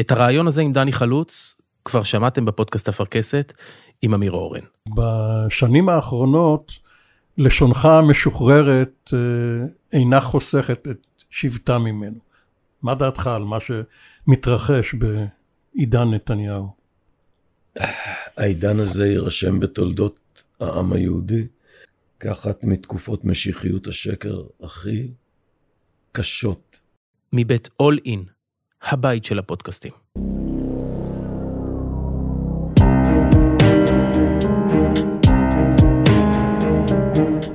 את הרעיון הזה עם דני חלוץ כבר שמעתם בפודקאסט אפרכסת עם אמיר אורן. בשנים האחרונות לשונך המשוחררת אה, אינה חוסכת את שבטה ממנו. מה דעתך על מה שמתרחש בעידן נתניהו? העידן הזה יירשם בתולדות העם היהודי כאחת מתקופות משיחיות השקר הכי קשות. מבית אול אין, הבית של הפודקאסטים.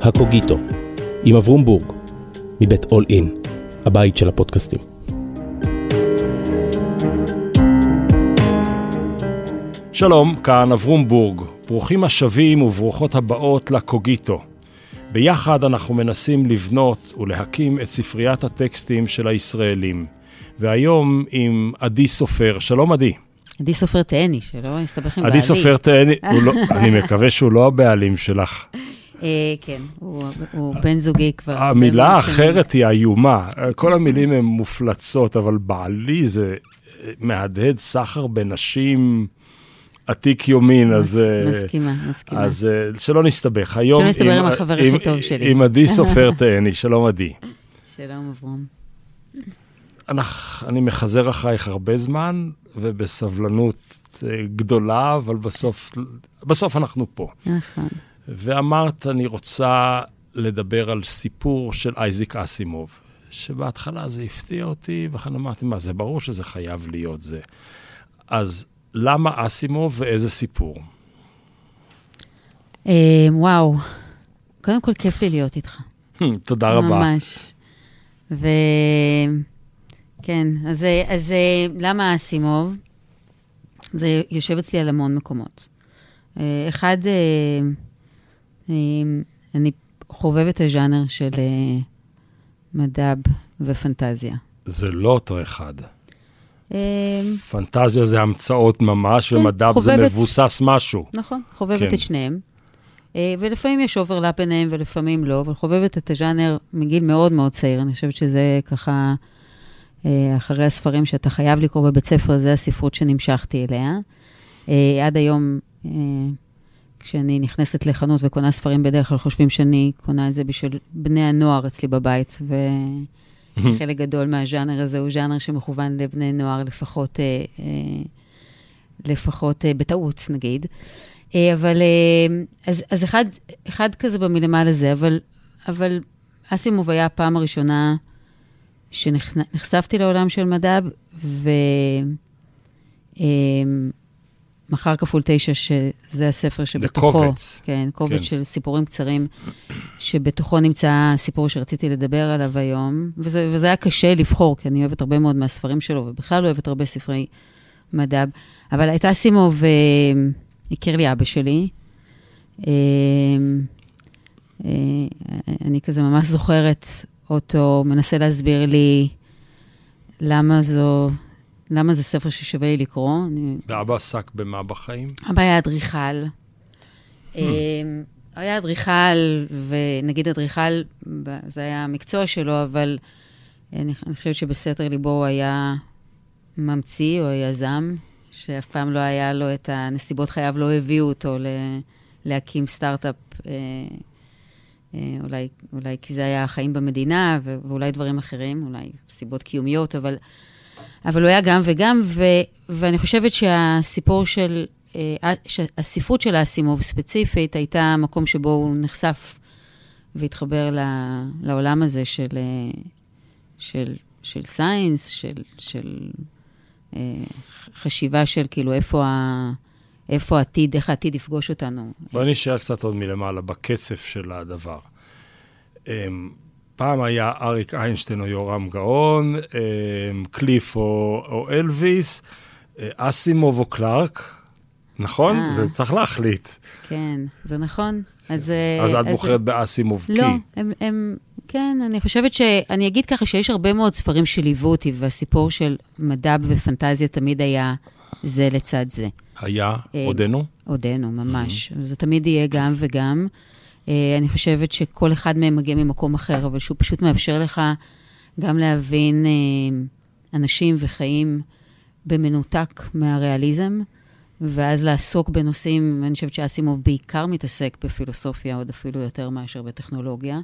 הקוגיטו, עם אברום בורג, מבית אול אין, הבית של הפודקאסטים. שלום, כאן אברום בורג. ברוכים השבים וברוכות הבאות לקוגיטו. ביחד אנחנו מנסים לבנות ולהקים את ספריית הטקסטים של הישראלים. והיום עם עדי סופר. שלום עדי. עדי סופר תהני, שלא יסתבך עם בעלי. עדי סופר תהני, לא, אני מקווה שהוא לא הבעלים שלך. אה, כן, הוא בן זוגי כבר. המילה האחרת היא איומה. כל המילים הן מופלצות, אבל בעלי זה מהדהד סחר בנשים. עתיק יומין, אז... אה, מסכימה, מסכימה. אז אה, שלא נסתבך. היום... שלא נסתבר עם החבר הכי טוב שלי. עם עדי סופר תהני, שלום עדי. שלום אברום. אני מחזר אחרייך הרבה זמן, ובסבלנות אה, גדולה, אבל בסוף, בסוף אנחנו פה. נכון. ואמרת, אני רוצה לדבר על סיפור של אייזיק אסימוב, שבהתחלה זה הפתיע אותי, וכאן אמרתי, מה, זה ברור שזה חייב להיות זה. אז למה אסימוב ואיזה סיפור? אה, וואו, קודם כל כיף לי להיות איתך. תודה רבה. ממש. וכן, אז, אז למה אסימוב? זה יושב אצלי על המון מקומות. אה, אחד, אה, אני חובב את הז'אנר של מדב ופנטזיה. זה לא אותו אחד. פנטזיה זה המצאות ממש, כן, ומדב חובבת, זה מבוסס משהו. נכון, חובבת כן. את שניהם. אה, ולפעמים יש overlap ביניהם ולפעמים לא, אבל חובבת את הז'אנר מגיל מאוד מאוד צעיר. אני חושבת שזה ככה, אה, אחרי הספרים שאתה חייב לקרוא בבית ספר, זה הספרות שנמשכתי אליה. אה, עד היום, כשאני נכנסת לחנות וקונה ספרים, בדרך כלל חושבים שאני קונה את זה בשביל בני הנוער אצלי בבית, ו... חלק גדול מהז'אנר הזה הוא ז'אנר שמכוון לבני נוער, לפחות, אה, אה, לפחות אה, בטעות, נגיד. אה, אבל, אה, אז, אז אחד, אחד כזה במלמעלה זה, אבל, אבל אסימוב היה הפעם הראשונה שנחשפתי לעולם של מדב, ו... אה, מחר כפול תשע, שזה הספר שבתוכו... זה קובץ. כן, קובץ כן. של סיפורים קצרים, שבתוכו נמצא הסיפור שרציתי לדבר עליו היום, וזה, וזה היה קשה לבחור, כי אני אוהבת הרבה מאוד מהספרים שלו, ובכלל אוהבת הרבה ספרי מדב. אבל הייתה סימוב, הכיר לי אבא שלי. אה, אה, אני כזה ממש זוכרת אותו, מנסה להסביר לי למה זו למה זה ספר ששווה לי לקרוא. ואבא עסק במה בחיים? אבא היה אדריכל. Hmm. אמ, היה אדריכל, ונגיד אדריכל, זה היה המקצוע שלו, אבל אני, אני חושבת שבסתר ליבו הוא היה ממציא או יזם, שאף פעם לא היה לו את הנסיבות חייו, לא הביאו אותו ל, להקים סטארט-אפ, אה, אולי, אולי כי זה היה החיים במדינה, ואולי דברים אחרים, אולי סיבות קיומיות, אבל... אבל הוא היה גם וגם, ו, ואני חושבת שהסיפור של, אה, הספרות של אסימוב ספציפית, הייתה המקום שבו הוא נחשף והתחבר ל, לעולם הזה של, אה, של, של science, של, של אה, חשיבה של כאילו איפה ה... איפה העתיד, איך העתיד יפגוש אותנו. בואי נשאר קצת עוד מלמעלה, בקצף של הדבר. אמ, פעם היה אריק איינשטיין או יורם גאון, אמ, קליף או, או אלוויס, אה, אסימוב או קלארק, נכון? אה, אה. זה צריך להחליט. כן, זה נכון. אז, אה, אז את בוחרת באסימוב לא, כי... לא, הם, הם, כן, אני חושבת ש... אני אגיד ככה שיש הרבה מאוד ספרים שליוו אותי, והסיפור של מדע ופנטזיה תמיד היה זה לצד זה. היה? עודנו? עודנו, ממש. Mm-hmm. זה תמיד יהיה גם וגם. אה, אני חושבת שכל אחד מהם מגיע ממקום אחר, אבל שהוא פשוט מאפשר לך גם להבין אה, אנשים וחיים במנותק מהריאליזם, ואז לעסוק בנושאים, אני חושבת שאסימוב בעיקר מתעסק בפילוסופיה, עוד אפילו יותר מאשר בטכנולוגיה.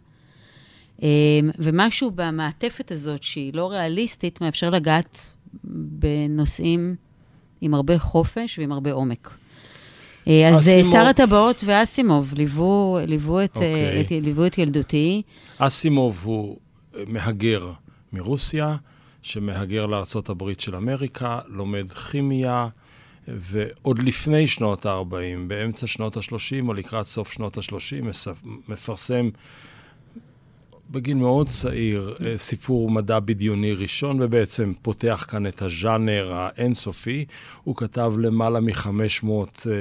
ומשהו במעטפת הזאת, שהיא לא ריאליסטית, מאפשר לגעת בנושאים עם הרבה חופש ועם הרבה עומק. אה, אז אסימוב- שר הטבעות ואסימוב ליוו, ליוו, את, אוקיי. את, ליוו את ילדותי. אסימוב הוא אה, מהגר מרוסיה, שמהגר לארצות הברית של אמריקה, לומד כימיה, ועוד לפני שנות ה-40, באמצע שנות ה-30 או לקראת סוף שנות ה-30, מפרסם בגיל מאוד צעיר אה, סיפור מדע בדיוני ראשון, ובעצם פותח כאן את הז'אנר האינסופי. הוא כתב למעלה מ-500 אה,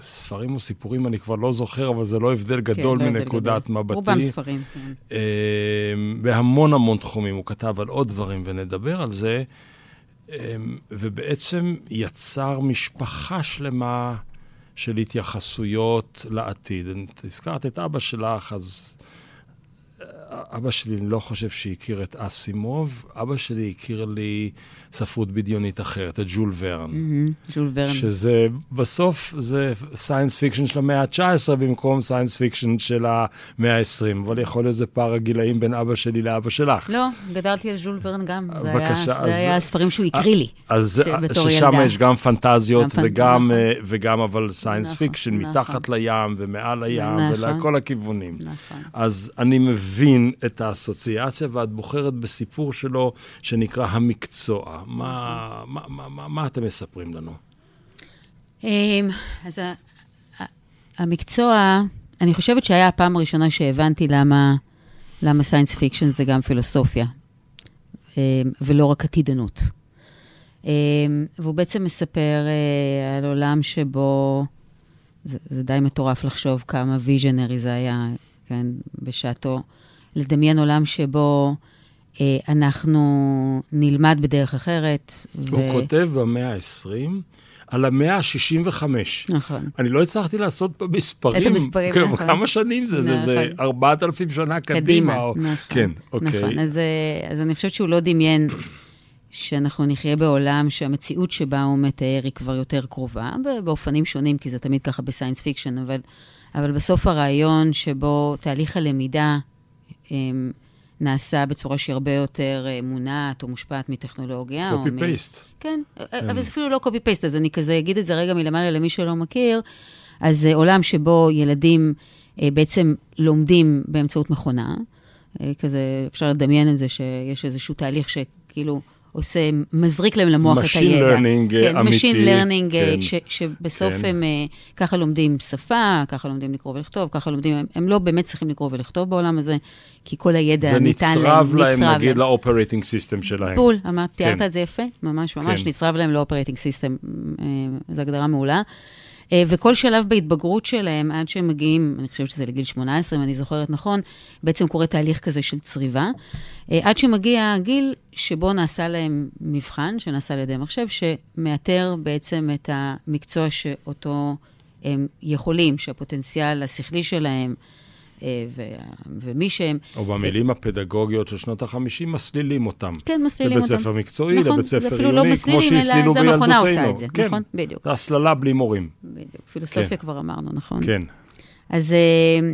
ספרים או סיפורים, אני כבר לא זוכר, אבל זה לא הבדל גדול כן, לא מנקודת גדול. מבטי. רובם ספרים, כן. אה, בהמון המון תחומים, הוא כתב על עוד דברים ונדבר על זה, אה, ובעצם יצר משפחה שלמה של התייחסויות לעתיד. את הזכרת את אבא שלך, אז אבא שלי לא חושב שהכיר את אסימוב, אבא שלי הכיר לי ספרות בדיונית אחרת, את ג'ול ורן. מהמם, ז'ול ורן. שזה בסוף זה science fiction של המאה ה-19 במקום science fiction של המאה ה-20, אבל יכול להיות זה פער הגילאים בין אבא שלי לאבא שלך. לא, גדלתי על ז'ול ורן גם. זה בבקשה, היה, אז- זה היה הספרים שהוא הקריא לי. אז שבתור ששם ילדה. יש גם פנטזיות גם וגם, נכון. אה, וגם אבל science נכון, fiction, נכון. מתחת לים ומעל הים נכון. ולכל הכיוונים. נכון. אז אני מבין את האסוציאציה, ואת בוחרת בסיפור שלו שנקרא המקצוע. מה, מה, מה, מה, מה אתם מספרים לנו? אמ, אז המקצוע, אני חושבת שהיה הפעם הראשונה שהבנתי למה, למה science fiction זה גם פילוסופיה, אמ, ולא רק עתידנות. אמ, והוא בעצם מספר אה, על עולם שבו, זה, זה די מטורף לחשוב כמה visionary זה היה, כן, בשעתו, לדמיין עולם שבו אה, אנחנו נלמד בדרך אחרת. הוא כותב במאה ה-20 על המאה ה-65. נכון. אני לא הצלחתי לעשות במספרים. את המספרים, כן, נכון. כמה שנים זה? זה, זה נכון. 4,000 שנה קדימה. קדימה, או... נכון. כן, אוקיי. נכון, אז, אה, אז אני חושבת שהוא לא דמיין שאנחנו נחיה בעולם שהמציאות שבה הוא מתאר היא כבר יותר קרובה, באופנים שונים, כי זה תמיד ככה ב science fiction, אבל, אבל בסוף הרעיון שבו תהליך הלמידה נעשה בצורה שהיא הרבה יותר אה, מונעת או מושפעת מטכנולוגיה. copy מ- paste. כן, אבל זה אפילו לא קופי פייסט, אז אני כזה אגיד את זה רגע מלמעלה למי שלא מכיר. אז זה עולם שבו ילדים אה, בעצם לומדים באמצעות מכונה. אה, כזה, אפשר לדמיין את זה שיש איזשהו תהליך שכאילו עושה, מזריק להם למוח את הידע. learning, אה, כן, אמיתי, Machine learning, אה, כן. ש, שבסוף כן. הם אה, ככה לומדים שפה, ככה לומדים לקרוא ולכתוב, ככה לומדים, הם, הם לא באמת צריכים לקרוא ולכתוב בעולם הזה, כי כל הידע ניתן להם, נצרב להם, נצרב נגיד, להם. ל operating system שלהם. בול, אמרת, כן. תיארת את זה יפה, ממש ממש, כן. נצרב להם ל operating system, זו הגדרה מעולה. אה, וכל שלב בהתבגרות שלהם, עד שהם מגיעים, אני חושבת שזה לגיל 18, אם אני זוכרת נכון, בעצם קורה תהליך כזה של צריבה, אה, עד שמגיע הגיל שבו נעשה להם מבחן, שנעשה על ידי מחשב, שמאתר בעצם את המקצוע שאותו הם יכולים, שהפוטנציאל השכלי שלהם, ומי שהם, או במילים הפדגוגיות של שנות ה-50, מסלילים אותם. כן, מסלילים אותם. לבית ספר מקצועי, נכון, לבית זה ספר אפילו לא עיוני, מסלילים, כמו אלא שהסלילו זה בילדותנו. המכונה עושה את זה, כן. נכון? בדיוק. זה הסללה בלי מורים. בדיוק. פילוסופיה כן. כבר אמרנו, נכון? כן. אז, אה,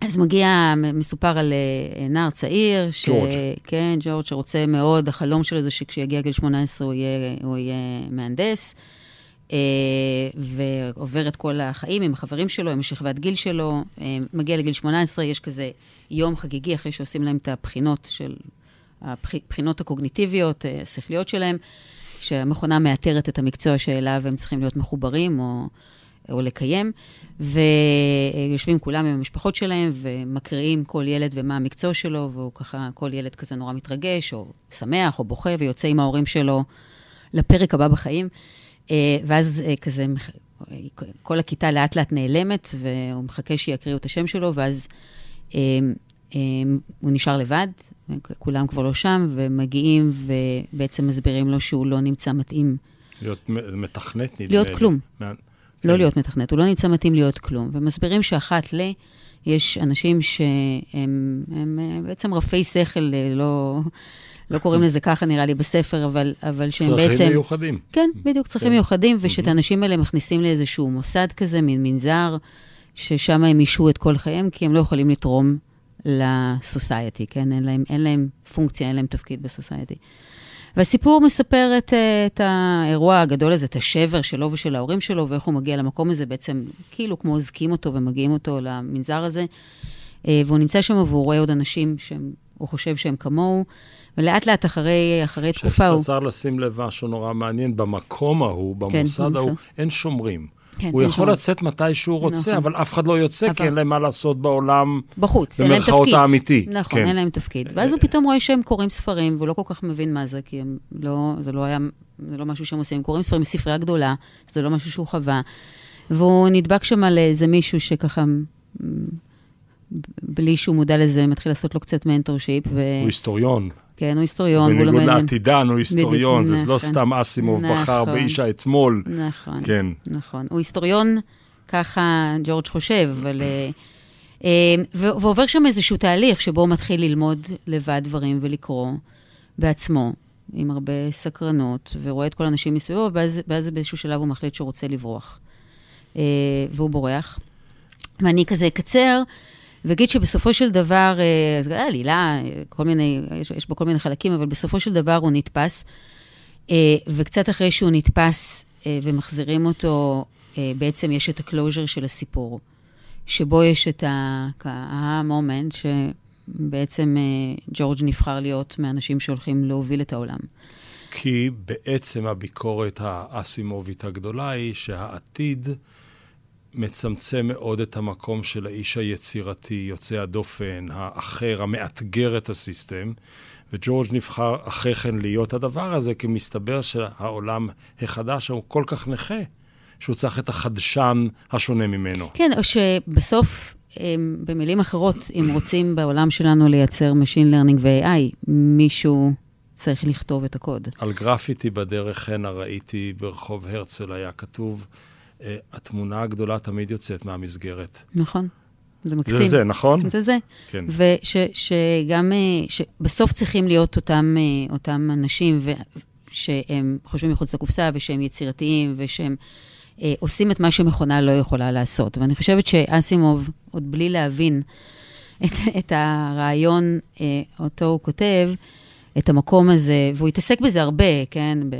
אז מגיע, מסופר על אה, נער צעיר, ש... ג'ורג'. כן, ג'ורג' שרוצה מאוד, החלום שלו זה שכשיגיע גיל 18 הוא יהיה, הוא יהיה מהנדס, אה, ועובר את כל החיים עם החברים שלו, עם השכבת גיל שלו, אה, מגיע לגיל 18, יש כזה יום חגיגי אחרי שעושים להם את הבחינות של, הבחינות הקוגניטיביות, אה, השכליות שלהם, שהמכונה מאתרת את המקצוע שאליו הם צריכים להיות מחוברים, או... או לקיים, ויושבים כולם עם המשפחות שלהם ומקריאים כל ילד ומה המקצוע שלו, והוא ככה, כל ילד כזה נורא מתרגש, או שמח, או בוכה, ויוצא עם ההורים שלו לפרק הבא בחיים. אה, ואז אה, כזה, כל הכיתה לאט לאט נעלמת, והוא מחכה שיקריאו את השם שלו, ואז אה, הוא נשאר לבד, כולם כבר לא שם, ומגיעים ובעצם מסבירים לו שהוא לא נמצא מתאים להיות מתכנת, נדמה לי. להיות כלום. מה- לא כן. להיות מתכנת, הוא לא נמצא מתאים להיות כלום. ומסבירים שאחת ל... יש אנשים שהם הם, אה, בעצם רפי שכל, לא, לא קוראים לזה ככה נראה לי בספר, אבל, אבל שהם צרכים בעצם... מיוחדים. כן, בדיוק, צרכים כן. מיוחדים, ושאת האנשים האלה מכניסים לאיזשהו מוסד כזה, מין מנזר, ששם הם ישהו את כל חייהם, כי הם לא יכולים לתרום לסוסייטי, כן? אין להם, אין להם פונקציה, אין להם תפקיד בסוסייטי. והסיפור מספר את, אה, את האירוע הגדול הזה, את השבר שלו ושל ההורים שלו, ואיך הוא מגיע למקום הזה, בעצם כאילו כמו אוזקים אותו ומגיעים אותו למנזר הזה. אה, והוא נמצא שם והוא רואה עוד אנשים שהוא חושב שהם כמוהו, ולאט לאט אחרי, אחרי תקופה הוא... שצריך לשים לב משהו נורא מעניין, במקום ההוא, במוסד במוסד. ההוא, אין שומרים. כן, הוא יכול שומרים. לצאת מתי שהוא רוצה, נכון. אבל אף אחד לא יוצא, כי אבל- אין להם מה לעשות בעולם. בחוץ, אין להם במרכאות תפקיד. האמיתי, נכון, כן. אין להם תפקיד. ואז הוא פתאום רואה שהם קוראים ספרים, והוא לא כל כך מבין מה זה, כי הם לא, זה לא היה, זה לא משהו שהם עושים. הם קוראים ספרים מספרייה גדולה, זה לא משהו שהוא חווה. והוא נדבק שם על איזה מישהו שככה, בלי שהוא מודע לזה, מתחיל לעשות לו קצת mentorship, ו... הוא היסטוריון. כן, הוא היסטוריון, בניגוד. לעתידן, הוא היסטוריון, זה לא נכון. סתם אסימוב בחר נכון. באישה אתמול. נכון. כן. נכון. הוא היסטוריון, ככה ג'ורג' חושב, אבל... אה, אה, ועובר שם איזשהו תהליך שבו הוא מתחיל ללמוד לבד דברים ולקרוא בעצמו, עם הרבה סקרנות, ורואה את כל האנשים מסביבו, ואז, ואז באיזשהו שלב הוא מחליט שהוא רוצה לברוח. אה, והוא בורח. ואני כזה אקצר, ואגיד שבסופו של דבר, אה, היה עלילה, אה, כל מיני, יש, יש בו כל מיני חלקים, אבל בסופו של דבר הוא נתפס, אה, וקצת אחרי שהוא נתפס אה, ומחזירים אותו, אה, בעצם יש את ה closure של הסיפור, שבו יש את ה-moment שבעצם אה, ג'ורג' נבחר להיות מהאנשים שהולכים להוביל את העולם. כי בעצם הביקורת האסימובית הגדולה היא שהעתיד מצמצם מאוד את המקום של האיש היצירתי, יוצא הדופן, האחר, המאתגר את ה system, וג'ורג' נבחר אחרי כן להיות הדבר הזה, כי מסתבר שהעולם החדש הוא כל כך נכה, שהוא צריך את החדשן השונה ממנו. כן, או שבסוף, במילים אחרות, אם רוצים בעולם שלנו לייצר Machine Learning ו-AI, מישהו צריך לכתוב את הקוד. על גרפיטי בדרך הנה ראיתי ברחוב הרצל היה כתוב, התמונה הגדולה תמיד יוצאת מהמסגרת. נכון? זה מקסים. זה זה, נכון? זה זה. כן. ושגם, שבסוף צריכים להיות אותם, אה, אותם אנשים ו, שהם חושבים מחוץ לקופסה ושהם יצירתיים ושהם אה, עושים את מה שמכונה לא יכולה לעשות. ואני חושבת שאסימוב, עוד בלי להבין את, את הרעיון, אה, אותו הוא כותב, את המקום הזה, והוא התעסק בזה הרבה, כן, ב,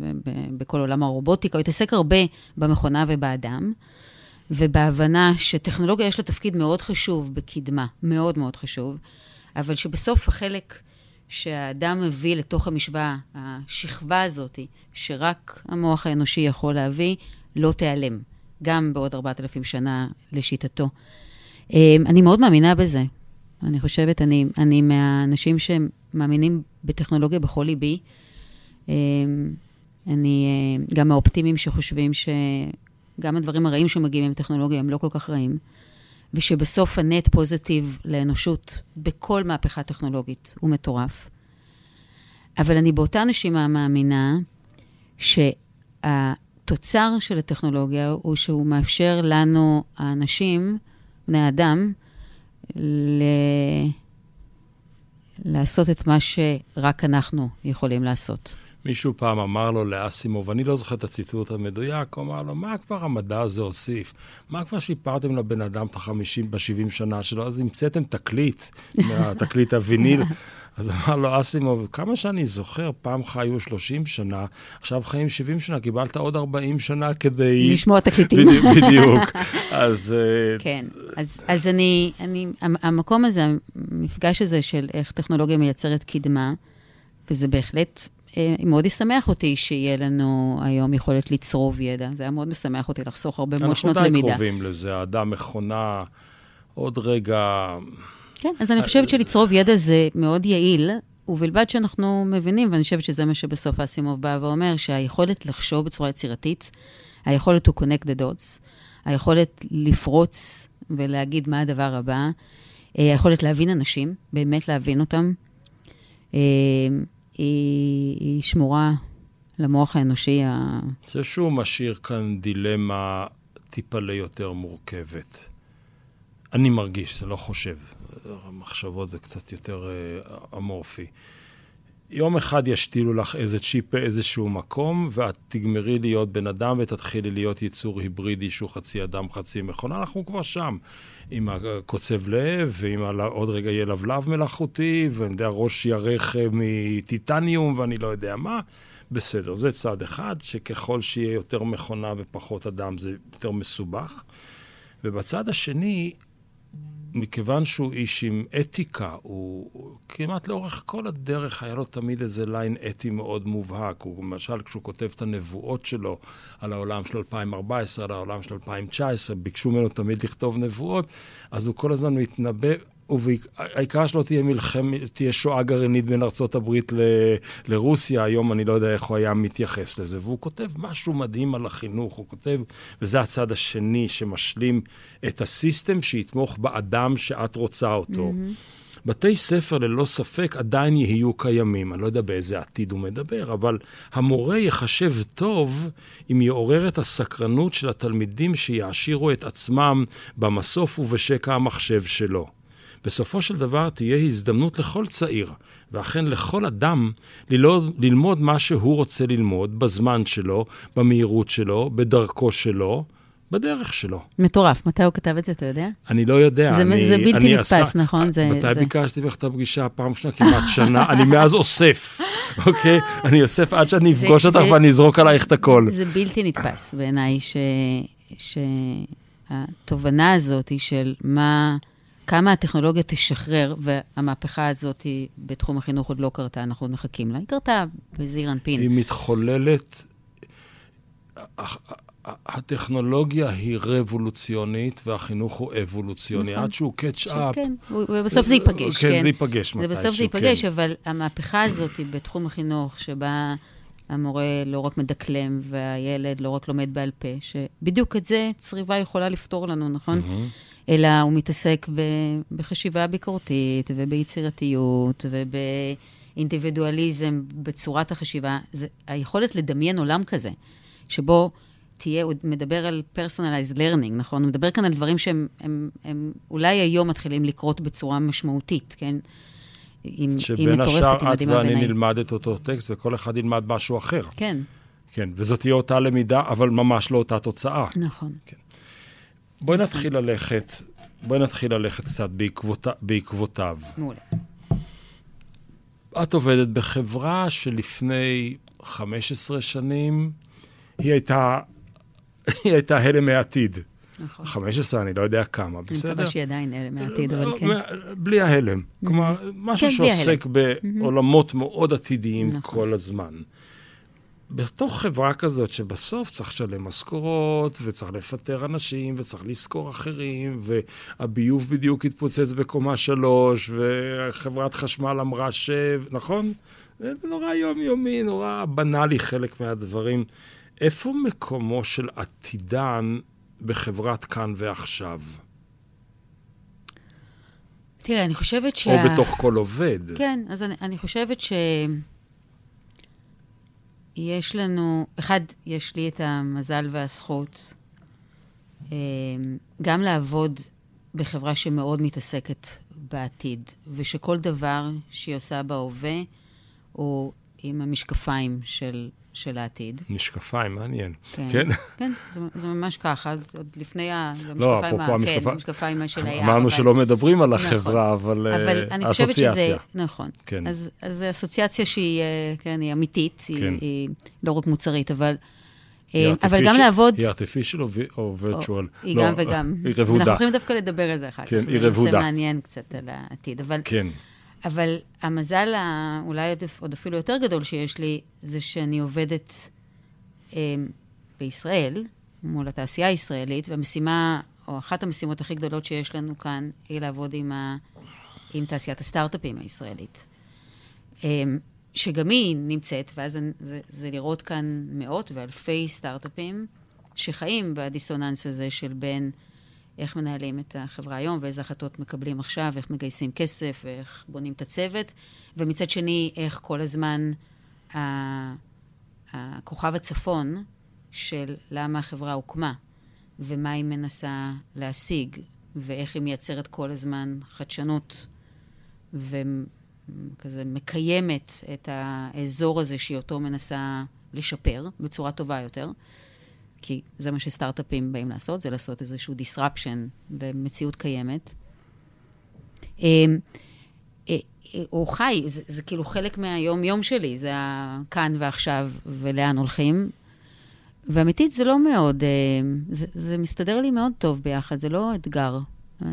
ב, ב, בכל עולם הרובוטיקה, הוא התעסק הרבה במכונה ובאדם. ובהבנה שטכנולוגיה יש לה תפקיד מאוד חשוב בקדמה, מאוד מאוד חשוב, אבל שבסוף החלק שהאדם מביא לתוך המשוואה, השכבה הזאת, שרק המוח האנושי יכול להביא, לא תיעלם, גם בעוד 4,000 שנה לשיטתו. אמ, אני מאוד מאמינה בזה. אני חושבת, אני, אני מהאנשים שמאמינים בטכנולוגיה בכל ליבי. אמ, אני אה, גם מהאופטימיים שחושבים שגם הדברים הרעים שמגיעים עם טכנולוגיה הם לא כל כך רעים, ושבסוף הנט פוזיטיב לאנושות בכל מהפכה טכנולוגית הוא מטורף. אבל אני באותה נשימה מאמינה שהתוצר של הטכנולוגיה הוא שהוא מאפשר לנו, האנשים, בני האדם, ל... לעשות את מה שרק אנחנו יכולים לעשות. מישהו פעם אמר לו לאסימוב, אני לא זוכר את הציטוט המדויק, הוא אמר לו, מה כבר המדע הזה הוסיף? מה כבר שיפרתם לבן אדם את החמישים, בשבעים שנה שלו? אז המצאתם תקליט, מהתקליט הוויניל. אז אמר לו אסימוב, כמה שאני זוכר, פעם חיו 30 שנה, עכשיו חיים 70 שנה, קיבלת עוד 40 שנה כדי... לשמוע תקליטים. בדיוק, בדיוק. אז... אה, כן, אז, אז אני, אני, המקום הזה, המפגש הזה של איך טכנולוגיה מייצרת קדמה, וזה בהחלט אה, מאוד ישמח אותי שיהיה לנו היום יכולת לצרוב ידע. זה היה מאוד משמח אותי לחסוך הרבה מאוד שנות אנחנו די למידה. קרובים לזה, האדם מכונה, עוד רגע... כן, אז אני חושבת שלצרוב ידע זה מאוד יעיל, ובלבד שאנחנו מבינים, ואני חושבת שזה מה שבסוף אסימוב בא ואומר, שהיכולת לחשוב בצורה יצירתית, היכולת to connect the dots, היכולת לפרוץ ולהגיד מה הדבר הבא, אה, היכולת להבין אנשים, באמת להבין אותם, אה, היא, היא שמורה למוח האנושי ה... זה שהוא משאיר כאן דילמה טיפה ליותר מורכבת. אני מרגיש, זה לא חושב. המחשבות זה קצת יותר uh, אמורפי. יום אחד ישתילו לך איזה צ'יפ באיזשהו מקום, ואת תגמרי להיות בן אדם ותתחילי להיות יצור היברידי שהוא חצי אדם, חצי מכונה, אנחנו כבר שם. עם הקוצב לב, ועם עוד רגע יהיה לבלב מלאכותי, ואני יודע, ראש ירך מטיטניום, ואני לא יודע מה. בסדר, זה צד אחד, שככל שיהיה יותר מכונה ופחות אדם זה יותר מסובך. ובצד השני, מכיוון שהוא איש עם אתיקה, הוא כמעט לאורך כל הדרך היה לו תמיד איזה ליין אתי מאוד מובהק. הוא למשל, כשהוא כותב את הנבואות שלו על העולם של 2014, על העולם של 2019, ביקשו ממנו תמיד לכתוב נבואות, אז הוא כל הזמן מתנבא והעיקר שלא תהיה מלחמת, תהיה שואה גרעינית בין ארצות הברית ל, לרוסיה, היום אני לא יודע איך הוא היה מתייחס לזה. והוא כותב משהו מדהים על החינוך, הוא כותב, וזה הצד השני שמשלים את הסיסטם שיתמוך באדם שאת רוצה אותו. Mm-hmm. בתי ספר ללא ספק עדיין יהיו קיימים, אני לא יודע באיזה עתיד הוא מדבר, אבל המורה יחשב טוב אם יעורר את הסקרנות של התלמידים שיעשירו את עצמם במסוף ובשקע המחשב שלו. בסופו של דבר תהיה הזדמנות לכל צעיר, ואכן לכל אדם, ללמוד, ללמוד מה שהוא רוצה ללמוד, בזמן שלו, במהירות שלו, בדרכו שלו, בדרך שלו. מטורף. מתי הוא כתב את זה, אתה יודע? אני לא יודע. זה, אני, זה בלתי נתפס, עשה, נכון? זה, מתי זה... ביקשתי ממך את הפגישה? פעם שנה, כמעט שנה. אני מאז אוסף, אוקיי? אני אוסף עד שאני אפגוש אותך ואני אזרוק עלייך את הכל. זה בלתי נתפס בעיניי, שהתובנה הזאת היא של מה... כמה הטכנולוגיה תשחרר, והמהפכה הזאת היא בתחום החינוך עוד לא קרתה, אנחנו עוד מחכים לה. היא קרתה בזעיר אנפין. היא מתחוללת, הטכנולוגיה היא רבולוציונית והחינוך הוא אבולוציוני, נכון. עד שהוא קאצ'-אפ. כן, ובסוף זה ייפגש, כן. כן, זה ייפגש מתישהו, זה בסוף זה ייפגש, כן. אבל המהפכה הזאת היא בתחום החינוך, שבה המורה לא רק מדקלם והילד לא רק לומד בעל פה, שבדיוק את זה צריבה יכולה לפתור לנו, נכון? Mm-hmm. אלא הוא מתעסק ב, בחשיבה ביקורתית וביצירתיות ובאינדיבידואליזם בצורת החשיבה. זה היכולת לדמיין עולם כזה, שבו תהיה, הוא מדבר על personalized learning, נכון? הוא מדבר כאן על דברים שהם הם, הם אולי היום מתחילים לקרות בצורה משמעותית, כן? עם, שבין השאר את ואני נלמד את אותו טקסט וכל אחד ילמד משהו אחר. כן. כן, וזאת תהיה אותה למידה, אבל ממש לא אותה תוצאה. נכון. כן. בואי נתחיל ללכת, בואי נתחיל ללכת קצת בעקבות, בעקבותיו. מעולה. את עובדת בחברה שלפני 15 שנים, היא הייתה, היא הייתה הלם מהעתיד. נכון. 15, אני לא יודע כמה, בסדר? אני מקווה שהיא עדיין הלם מהעתיד, אבל כן. בלי ההלם. כלומר, משהו כן, שעוסק בעולמות מאוד עתידיים נכון. כל הזמן. בתוך חברה כזאת שבסוף צריך לשלם משכורות, וצריך לפטר אנשים, וצריך לשכור אחרים, והביוב בדיוק התפוצץ בקומה שלוש, וחברת חשמל אמרה ש... נכון? זה נורא יומיומי, נורא בנאלי חלק מהדברים. איפה מקומו של עתידן בחברת כאן ועכשיו? תראה, אני חושבת ש... או בתוך כל עובד. כן, אז אני, אני חושבת ש... יש לנו, אחד, יש לי את המזל והזכות אה, גם לעבוד בחברה שמאוד מתעסקת בעתיד, ושכל דבר שהיא עושה בהווה הוא עם המשקפיים של של העתיד. משקפיים, מעניין. כן, כן, כן זה, זה ממש ככה, עוד לפני המשקפיים, לא, אפרופו המשקפיים, כן, המשקפיים של הים. אמרנו אבל... שלא מדברים על נכון. החברה, נכון, אבל, אבל אני חושבת שזה, נכון. כן. אז, אז אסוציאציה שהיא, אה, כן, היא אמיתית, כן. היא, היא לא רק מוצרית, אבל... אה, אבל גם לעבוד... היא artificial או virtual? היא גם וגם. היא רבודה. אנחנו יכולים דווקא לדבר על זה אחר כך. כן, היא רבודה. זה מעניין קצת על העתיד, אבל... כן. אבל המזל אולי עוד אפילו יותר גדול שיש לי, זה שאני עובדת אה, בישראל, מול התעשייה הישראלית, והמשימה, או אחת המשימות הכי גדולות שיש לנו כאן, היא לעבוד עם, ה, עם תעשיית הסטארט-אפים הישראלית. אה, שגם היא נמצאת, ואז זה, זה לראות כאן מאות ואלפי סטארט-אפים שחיים בדיסוננס הזה של בין איך מנהלים את החברה היום ואיזה החלטות מקבלים עכשיו, איך מגייסים כסף ואיך בונים את הצוות, ומצד שני, איך כל הזמן הכוכב הצפון של למה החברה הוקמה, ומה היא מנסה להשיג, ואיך היא מייצרת כל הזמן חדשנות, כזה מקיימת את האזור הזה שהיא אותו מנסה לשפר בצורה טובה יותר. כי זה מה שסטארט-אפים באים לעשות, זה לעשות איזשהו disruption למציאות קיימת. אמ, אה, אה, הוא חי, זה, זה כאילו חלק מהיום-יום שלי, זה הכאן ועכשיו ולאן הולכים. ואמיתית זה לא מאוד, אה, זה, זה מסתדר לי מאוד טוב ביחד, זה לא אתגר.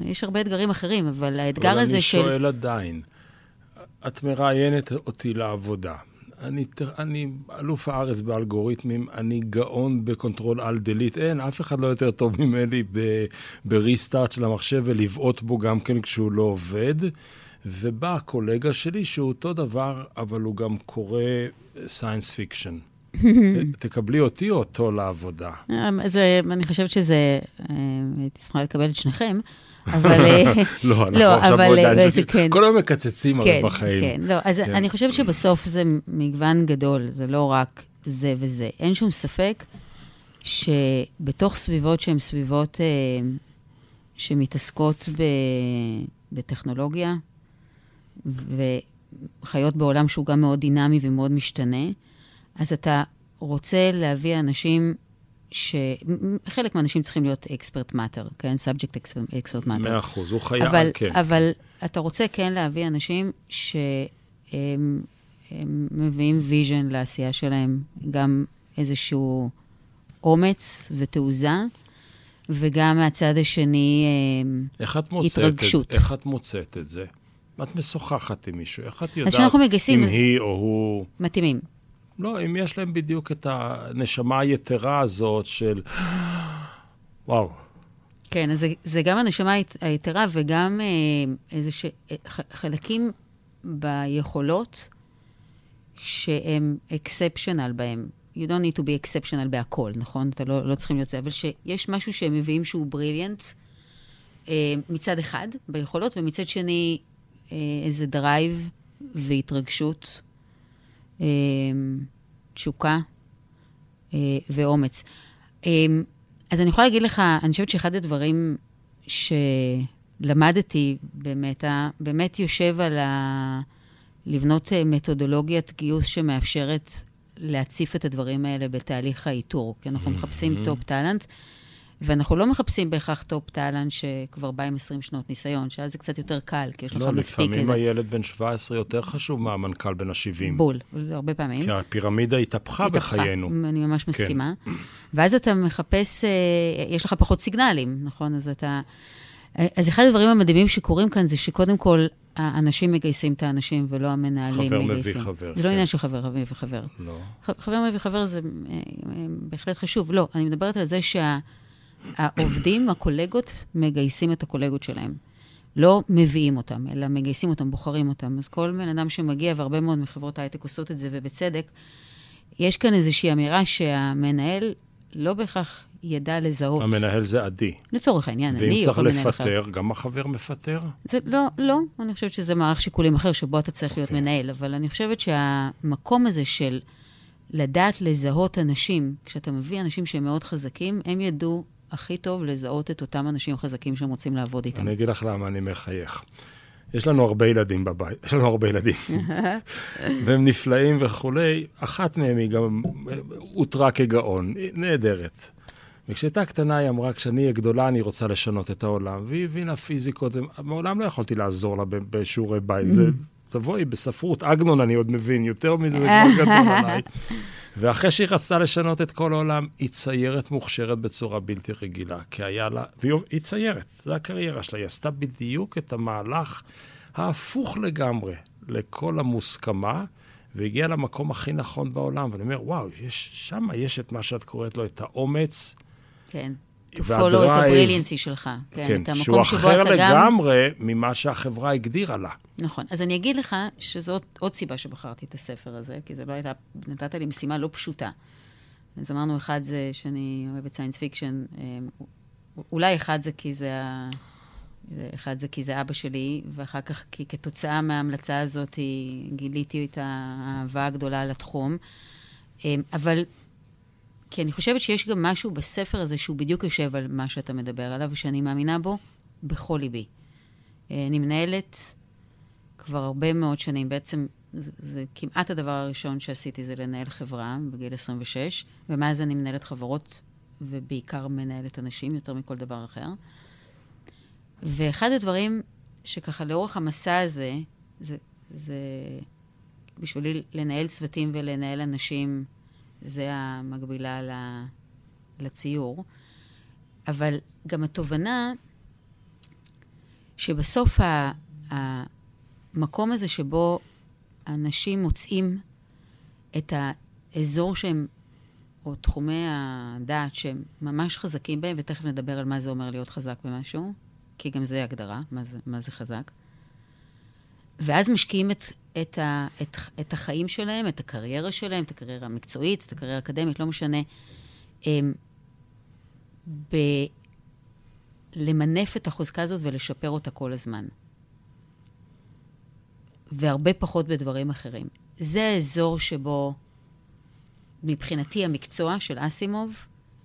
יש הרבה אתגרים אחרים, אבל האתגר הזה של... אבל אני שואל עדיין, את מראיינת אותי לעבודה. אני, אני אלוף הארץ באלגוריתמים, אני גאון ב control alt delete. אין, אף אחד לא יותר טוב ממני ב restart של המחשב ולבעוט בו גם כן כשהוא לא עובד. ובא הקולגה שלי שהוא אותו דבר, אבל הוא גם קורא science fiction. תקבלי אותי או אותו לעבודה? זה, אני חושבת שזה, אה, הייתי שמחה לקבל את שניכם. אבל... אה, לא, אנחנו לא, עכשיו בעוד עניין של... כן. כל היום מקצצים הרי כן, בחיים. כן, לא, אז כן. אני חושבת שבסוף זה מגוון גדול, זה לא רק זה וזה. אין שום ספק שבתוך סביבות שהן סביבות אה, שמתעסקות בטכנולוגיה, וחיות בעולם שהוא גם מאוד דינמי ומאוד משתנה, אז אתה רוצה להביא אנשים שחלק מהאנשים צריכים להיות expert matter, כן? subject expert matter. מאה אחוז, הוא חייב, אבל, כן. אבל אתה רוצה כן להביא אנשים שהם מביאים vision לעשייה שלהם, גם איזשהו אומץ ותעוזה, וגם מהצד השני איך את התרגשות. את, איך את מוצאת את זה? את משוחחת עם מישהו, איך את יודעת אם אז... היא או הוא... מתאימים. לא, אם יש להם בדיוק את הנשמה היתרה הזאת של וואו. כן, אז זה, זה גם הנשמה היתרה וגם אה, איזה ש... אה, חלקים ביכולות שהם exceptional בהם. You don't need to be exceptional בהכל, נכון? אתה לא, לא צריכים להיות זה, אבל שיש משהו שהם מביאים שהוא brilliant אה, מצד אחד ביכולות, ומצד שני איזה drive והתרגשות תשוקה אה, ואומץ. אמ, אז אני יכולה להגיד לך, אני חושבת שאחד הדברים שלמדתי באמת, באמת יושב על ה... לבנות אה, מתודולוגיית גיוס שמאפשרת להציף את הדברים האלה בתהליך האיתור, כי אנחנו מחפשים top talent. ואנחנו לא מחפשים בהכרח top talent שכבר בא עם 20 שנות ניסיון, שאז זה קצת יותר קל, כי יש לך לא, מספיק... לא, לפעמים הילד בן 17 יותר חשוב מהמנכ"ל בן ה-70. בול, הרבה פעמים. כי הפירמידה התהפכה, בחיינו. אני ממש כן. מסכימה. כן. ואז אתה מחפש, אה, יש לך פחות סיגנלים, נכון? אז אתה... אז אחד הדברים המדהימים שקורים כאן זה שקודם כל, האנשים מגייסים את האנשים ולא המנהלים חבר מגייסים. חבר מביא חבר. זה כן. לא עניין של חבר מביא חבר. לא. חבר מביא חבר זה אה, בהחלט חשוב. לא, אני מדברת על זה שה... העובדים, הקולגות, מגייסים את הקולגות שלהם. לא מביאים אותם, אלא מגייסים אותם, בוחרים אותם. אז כל בן אדם שמגיע, והרבה מאוד מחברות הייטק עושות את זה, ובצדק, יש כאן איזושהי אמירה שהמנהל לא בהכרח ידע לזהות. המנהל זה עדי. לצורך העניין, אני או כל מנהל אחר. ואם צריך לפטר, גם החבר מפטר? זה לא, לא. אני חושבת שזה מערך שיקולים אחר, שבו אתה צריך okay. להיות אוקיי. מנהל. אבל אני חושבת שהמקום הזה של לדעת לזהות אנשים, כשאתה מביא אנשים שהם מאוד חזקים, הם ידעו הכי טוב לזהות את אותם אנשים חזקים שהם רוצים לעבוד איתם. אני אגיד לך למה אני מחייך. יש לנו הרבה ילדים בבית, יש לנו הרבה ילדים, והם נפלאים וכולי. אחת מהם היא גם אותרה כגאון, היא נהדרת. וכשהייתה קטנה היא אמרה, כשאני אהיה גדולה אני רוצה לשנות את העולם. והיא הבינה פיזיקות, מעולם לא יכולתי לעזור לה בשיעורי בית. זה, תבואי בספרות, עגנון אני עוד מבין, יותר מזה זה כבר גדול עליי. ואחרי שהיא רצתה לשנות את כל העולם, היא ציירת מוכשרת בצורה בלתי רגילה, כי היה לה, והיא ציירת, זו הקריירה שלה, היא עשתה בדיוק את המהלך ההפוך לגמרי לכל המוסכמה, והגיעה למקום הכי נכון בעולם. ואני אומר, וואו, יש, שם יש את מה שאת קוראת לו, את האומץ. כן. To follow את ה brilliancy שלך. כן, כן את המקום שהוא אחר לגמרי גם... ממה שהחברה הגדירה לה. נכון. אז אני אגיד לך שזאת עוד סיבה שבחרתי את הספר הזה, כי זה לא הייתה, נתת לי משימה לא פשוטה. אז אמרנו, אחד זה שאני אוהבת science fiction, אמ, אולי אחד זה כי זה ה... אחד זה כי זה אבא שלי, ואחר כך כי כתוצאה מההמלצה הזאת גיליתי את האהבה הגדולה לתחום. אמ, אבל כי אני חושבת שיש גם משהו בספר הזה שהוא בדיוק יושב על מה שאתה מדבר עליו, ושאני מאמינה בו בכל ליבי. אה, אני מנהלת כבר הרבה מאוד שנים. בעצם זה, זה כמעט הדבר הראשון שעשיתי, זה לנהל חברה בגיל 26, ומאז אני מנהלת חברות, ובעיקר מנהלת אנשים יותר מכל דבר אחר. ואחד הדברים שככה לאורך המסע הזה, זה, זה בשבילי לנהל צוותים ולנהל אנשים, זה המקבילה לציור. אבל גם התובנה שבסוף המקום הזה שבו אנשים מוצאים את האזור שהם, או תחומי הדעת שהם ממש חזקים בהם, ותכף נדבר על מה זה אומר להיות חזק במשהו, כי גם זה הגדרה, מה זה, מה זה חזק. ואז משקיעים את, את, ה, את, את החיים שלהם, את הקריירה שלהם, את הקריירה המקצועית, את הקריירה האקדמית, לא משנה, הם, בלמנף את החוזקה הזאת ולשפר אותה כל הזמן. והרבה פחות בדברים אחרים. זה האזור שבו, מבחינתי, המקצוע של אסימוב,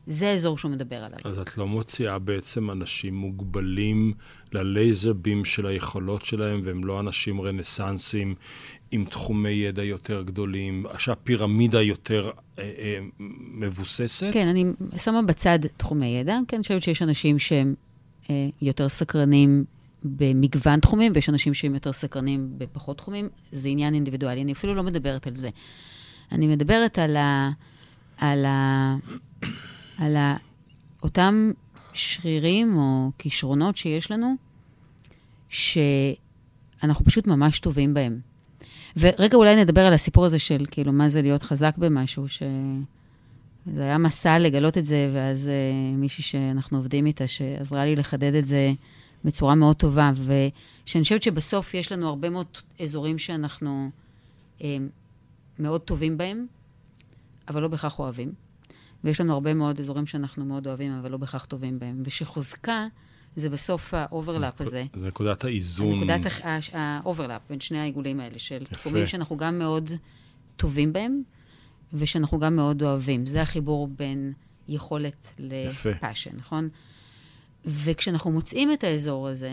זה האזור שהוא מדבר עליו. אז את לא מוציאה בעצם אנשים מוגבלים ללייזר בים של היכולות שלהם, והם לא אנשים רנסנסים עם תחומי ידע יותר גדולים, שהפירמידה יותר אה, אה, מבוססת? כן, אני שמה בצד תחומי ידע, כי אני חושבת שיש אנשים שהם אה, יותר סקרנים במגוון תחומים, ויש אנשים שהם יותר סקרנים בפחות תחומים. זה עניין אינדיבידואלי, אני אפילו לא מדברת על זה. אני מדברת על ה... על ה... על. אותם שרירים או כישרונות שיש לנו, שאנחנו פשוט ממש טובים בהם. ורגע, אולי נדבר על הסיפור הזה של כאילו, מה זה להיות חזק במשהו, ש... זה היה מסע לגלות את זה, ואז אה, מישהי שאנחנו עובדים איתה, שעזרה לי לחדד את זה בצורה מאוד טובה, ושאני חושבת שבסוף יש לנו הרבה מאוד אזורים שאנחנו אה, מאוד טובים בהם, אבל לא בהכרח אוהבים. ויש לנו הרבה מאוד אזורים שאנחנו מאוד אוהבים, אבל לא בהכרח טובים בהם. ושחוזקה זה בסוף ה overlap הזה. זה נקודת האיזון. נקודת ה overlap בין שני העיגולים האלה, של יפה. תחומים שאנחנו גם מאוד טובים בהם, ושאנחנו גם מאוד אוהבים. זה החיבור בין יכולת לפאשן, נכון? וכשאנחנו מוצאים את האזור הזה,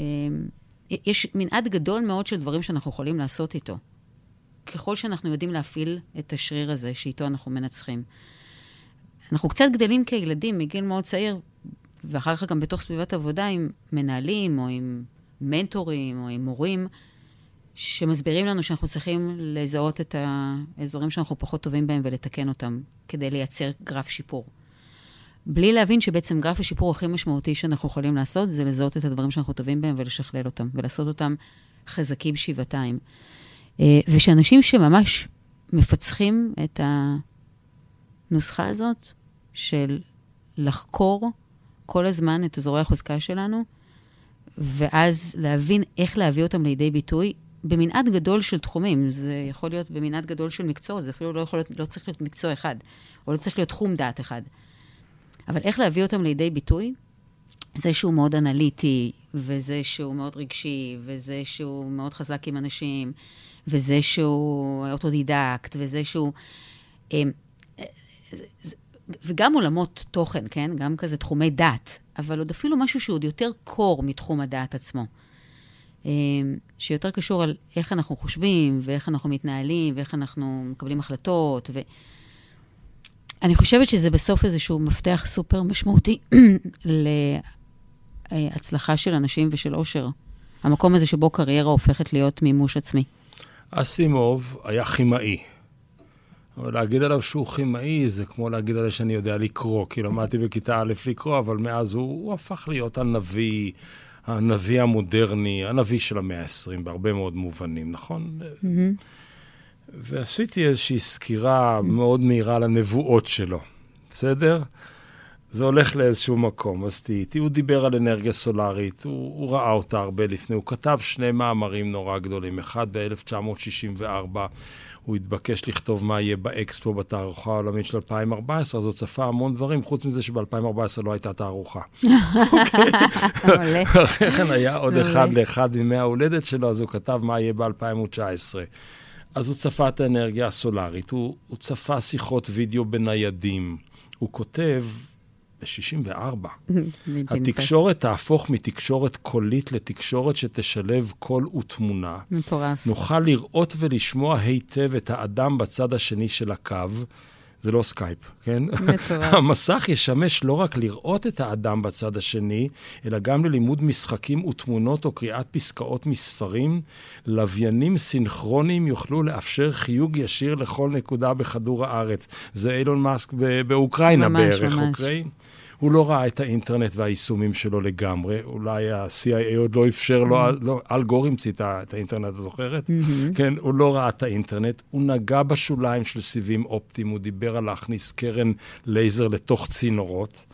אמ, יש מנעד גדול מאוד של דברים שאנחנו יכולים לעשות איתו. ככל שאנחנו יודעים להפעיל את השריר הזה, שאיתו אנחנו מנצחים. אנחנו קצת גדלים כילדים מגיל מאוד צעיר, ואחר כך גם בתוך סביבת עבודה עם מנהלים, או עם מנטורים, או עם מורים, שמסבירים לנו שאנחנו צריכים לזהות את האזורים שאנחנו פחות טובים בהם ולתקן אותם, כדי לייצר גרף שיפור. בלי להבין שבעצם גרף השיפור הכי משמעותי שאנחנו יכולים לעשות, זה לזהות את הדברים שאנחנו טובים בהם ולשכלל אותם, ולעשות אותם חזקים שבעתיים. אה, ושאנשים שממש מפצחים את הנוסחה הזאת של לחקור כל הזמן את אזורי החוזקה שלנו, ואז להבין איך להביא אותם לידי ביטוי במנעד גדול של תחומים. זה יכול להיות במנעד גדול של מקצוע, זה אפילו לא, יכול לא צריך להיות מקצוע אחד, או לא צריך להיות תחום דעת אחד. אבל איך להביא אותם לידי ביטוי? זה שהוא מאוד אנליטי, וזה שהוא מאוד רגשי, וזה שהוא מאוד חזק עם אנשים, וזה שהוא אוטודידקט, וזה שהוא... אמ, וגם עולמות תוכן, כן? גם כזה תחומי דת, אבל עוד אפילו משהו שהוא עוד יותר קור מתחום הדעת עצמו. אמ, שיותר קשור על איך אנחנו חושבים, ואיך אנחנו מתנהלים, ואיך אנחנו מקבלים החלטות. ו... אני חושבת שזה בסוף איזשהו מפתח סופר משמעותי להצלחה של אנשים ושל אושר. המקום הזה שבו קריירה הופכת להיות מימוש עצמי. אסימוב היה כימאי. אבל להגיד עליו שהוא כימאי זה כמו להגיד עליו שאני יודע לקרוא, כי למדתי בכיתה א' לקרוא, אבל מאז הוא, הוא הפך להיות הנביא, הנביא המודרני, הנביא של המאה ה-20 בהרבה מאוד מובנים, נכון? Mm-hmm. ועשיתי איזושהי סקירה מאוד מהירה על הנבואות שלו, בסדר? זה הולך לאיזשהו מקום, אז תהייתי. הוא דיבר על אנרגיה סולארית, הוא, הוא ראה אותה הרבה לפני, הוא כתב שני מאמרים נורא גדולים, אחד ב-1964, הוא התבקש לכתוב מה יהיה באקספו בתערוכה העולמית של 2014, אז הוא צפה המון דברים, חוץ מזה שב-2014 לא הייתה תערוכה. אחרי כן היה עוד אחד לאחד מימי ההולדת שלו, אז הוא כתב מה יהיה ב-2019. אז הוא צפה את האנרגיה הסולארית, הוא, הוא צפה שיחות וידאו בניידים. הוא כותב ב-64. בלתי נתפס. התקשורת תהפוך מתקשורת קולית לתקשורת שתשלב קול ותמונה. מטורף. נוכל לראות ולשמוע היטב את האדם בצד השני של הקו. זה לא סקייפ, כן? מטורף. המסך ישמש לא רק לראות את האדם בצד השני, אלא גם ללימוד משחקים ותמונות או קריאת פסקאות מספרים. לוויינים סינכרוניים יוכלו לאפשר חיוג ישיר לכל נקודה בכדור הארץ. זה אילון מאסק באוקראינה ממש, בערך, ממש. אוקיי? הוא לא ראה את האינטרנט והיישומים שלו לגמרי, אולי ה-CIA עוד לא אפשר לו, לא, אל גור המציא את האינטרנט, את זוכרת? כן, הוא לא ראה את האינטרנט, הוא נגע בשוליים של סיבים אופטיים, הוא דיבר על להכניס קרן לייזר לתוך צינורות.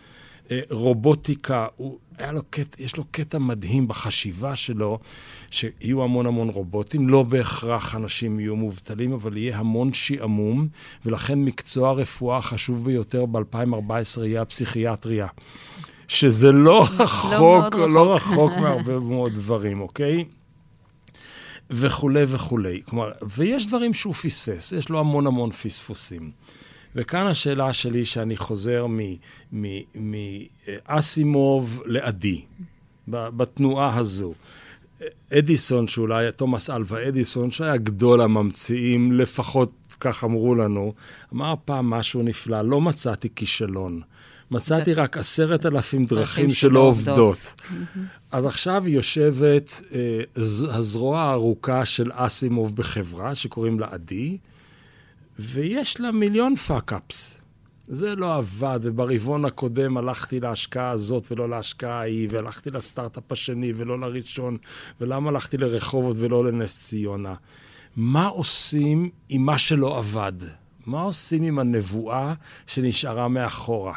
אה, רובוטיקה, הוא, היה לו קטע, יש לו קטע מדהים בחשיבה שלו, שיהיו המון המון רובוטים, לא בהכרח אנשים יהיו מובטלים, אבל יהיה המון שעמום, ולכן מקצוע הרפואה החשוב ביותר ב-2014 יהיה הפסיכיאטריה. שזה לא רחוק, מאוד לא רחוק. רחוק מהרבה מאוד דברים, אוקיי? וכולי וכולי. כלומר, ויש דברים שהוא פספס, יש לו המון המון פספוסים. וכאן השאלה שלי, שאני חוזר מאסימוב לעדי, ב- בתנועה הזו. אדיסון, שאולי תומאס אלווה אדיסון, שהיה גדול הממציאים, לפחות כך אמרו לנו, אמר פעם משהו נפלא, לא מצאתי כישלון. מצאתי רק עשרת אלפים דרכים שלא עובדות. אז עכשיו יושבת אה, הזרוע הארוכה של אסימוב בחברה, שקוראים לה עדי, ויש לה מיליון fuck-ups. זה לא עבד, וברבעון הקודם הלכתי להשקעה הזאת ולא להשקעה ההיא, והלכתי לסטארט-אפ השני ולא לראשון, ולמה הלכתי לרחובות ולא לנס ציונה? מה עושים עם מה שלא עבד? מה עושים עם הנבואה שנשארה מאחורה?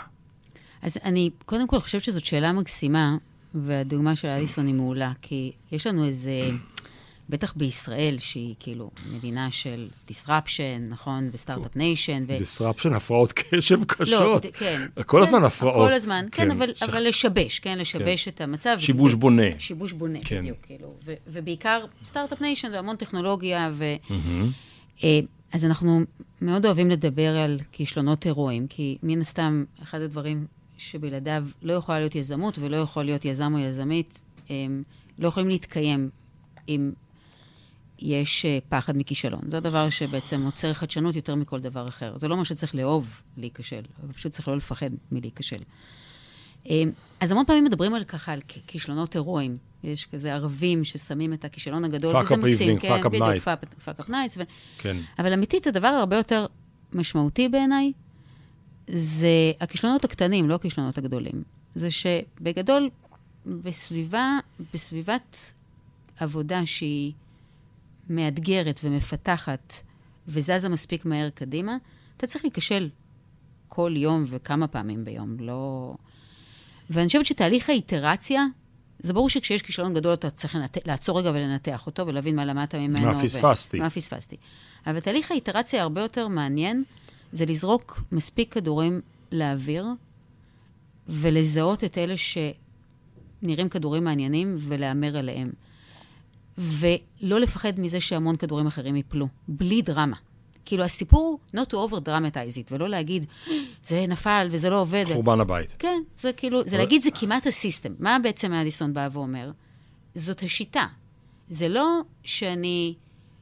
אז אני קודם כל חושבת שזאת שאלה מקסימה, והדוגמה של אליסון היא מעולה, כי יש לנו איזה, בטח בישראל, שהיא כאילו מדינה של disruption, נכון? ו start-up nation. ו... disruption, הפרעות קשב לא, קשות. ד- כן. כל כן, הזמן הפרעות. כל הזמן, כן, כן, אבל, שכ- אבל לשבש, כן, לשבש את המצב. שיבוש ו- בונה. שיבוש בונה, כן. בדיוק, כאילו. ו- ובעיקר start-up nation והמון טכנולוגיה, ו... אה, אז אנחנו מאוד אוהבים לדבר על כישלונות הירואיים, כי מן הסתם, אחד הדברים שבלעדיו לא יכולה להיות יזמות ולא יכול להיות יזם או יזמית, הם לא יכולים להתקיים אם יש אה, פחד מכישלון. זה הדבר שבעצם עוצר חדשנות יותר מכל דבר אחר. זה לא אומר שצריך לאהוב להיכשל, אבל פשוט צריך לא לפחד מלהיכשל. אה, אז המון פעמים מדברים על ככה, על כישלונות הירואיים. יש כזה ערבים ששמים את הכישלון הגדול, וזה מקסים, evening, כן, fuck up בדיוק, night. fuck up nights, ו... כן. אבל אמיתית, הדבר הרבה יותר משמעותי בעיניי, זה הכישלונות הקטנים, לא הכישלונות הגדולים. זה שבגדול, בסביבה, בסביבת עבודה שהיא מאתגרת ומפתחת וזזה מספיק מהר קדימה, אתה צריך להיכשל כל יום וכמה פעמים ביום, לא... ואני חושבת שתהליך האיטרציה, זה ברור שכשיש כישלון גדול אתה צריך לנת... לעצור רגע ולנתח אותו ולהבין מה למדת ממנו. מה פספסתי. מה פספסתי. אבל תהליך האיטרציה הרבה יותר מעניין, זה לזרוק מספיק כדורים לאוויר, ולזהות את אלה שנראים כדורים מעניינים ולהמר עליהם. ולא לפחד מזה שהמון כדורים אחרים ייפלו, בלי דרמה. כאילו, הסיפור, not to over dramatize it, ולא להגיד, זה נפל וזה לא עובד. חורבן הבית. כן, זה כאילו, זה להגיד, זה כמעט הסיסטם. מה בעצם אדיסון בא ואומר? זאת השיטה. זה לא שאני,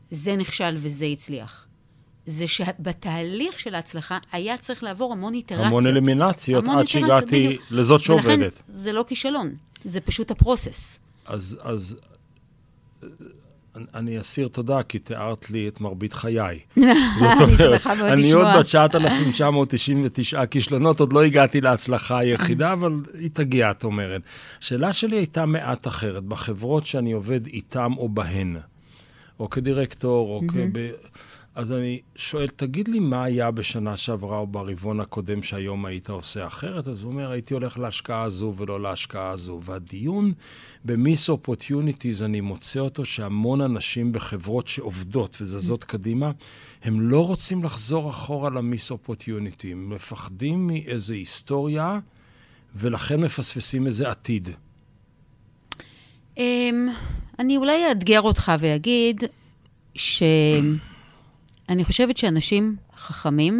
זה נכשל וזה הצליח. זה שבתהליך של ההצלחה היה צריך לעבור המון איטרציות. המון אלימינציות המון עד שהגעתי. לזאת שעובדת. ולכן זה לא כישלון, זה פשוט הפרוסס. אז, אז אני- אסיר תודה, כי תיארת לי את מרבית חיי. זאת אני אומרת, אני. עוד ב-9,999 כישלונות, עוד לא הגעתי להצלחה היחידה, אבל היא תגיע, את אומרת. השאלה שלי הייתה מעט אחרת. בחברות שאני עובד איתן או בהן, או כדירקטור, או כב... אז אני שואל, תגיד לי מה היה בשנה שעברה או ברבעון הקודם שהיום היית עושה אחרת? אז הוא אומר, הייתי הולך להשקעה הזו ולא להשקעה הזו. והדיון ב missed opportunities, אני מוצא אותו שהמון אנשים בחברות שעובדות וזזות קדימה, הם לא רוצים לחזור אחורה ל missed opportunity. הם מפחדים מאיזו היסטוריה, ולכן מפספסים איזה עתיד. אמ, אני אולי אאתגר אותך ואגיד שאני חושבת שאנשים חכמים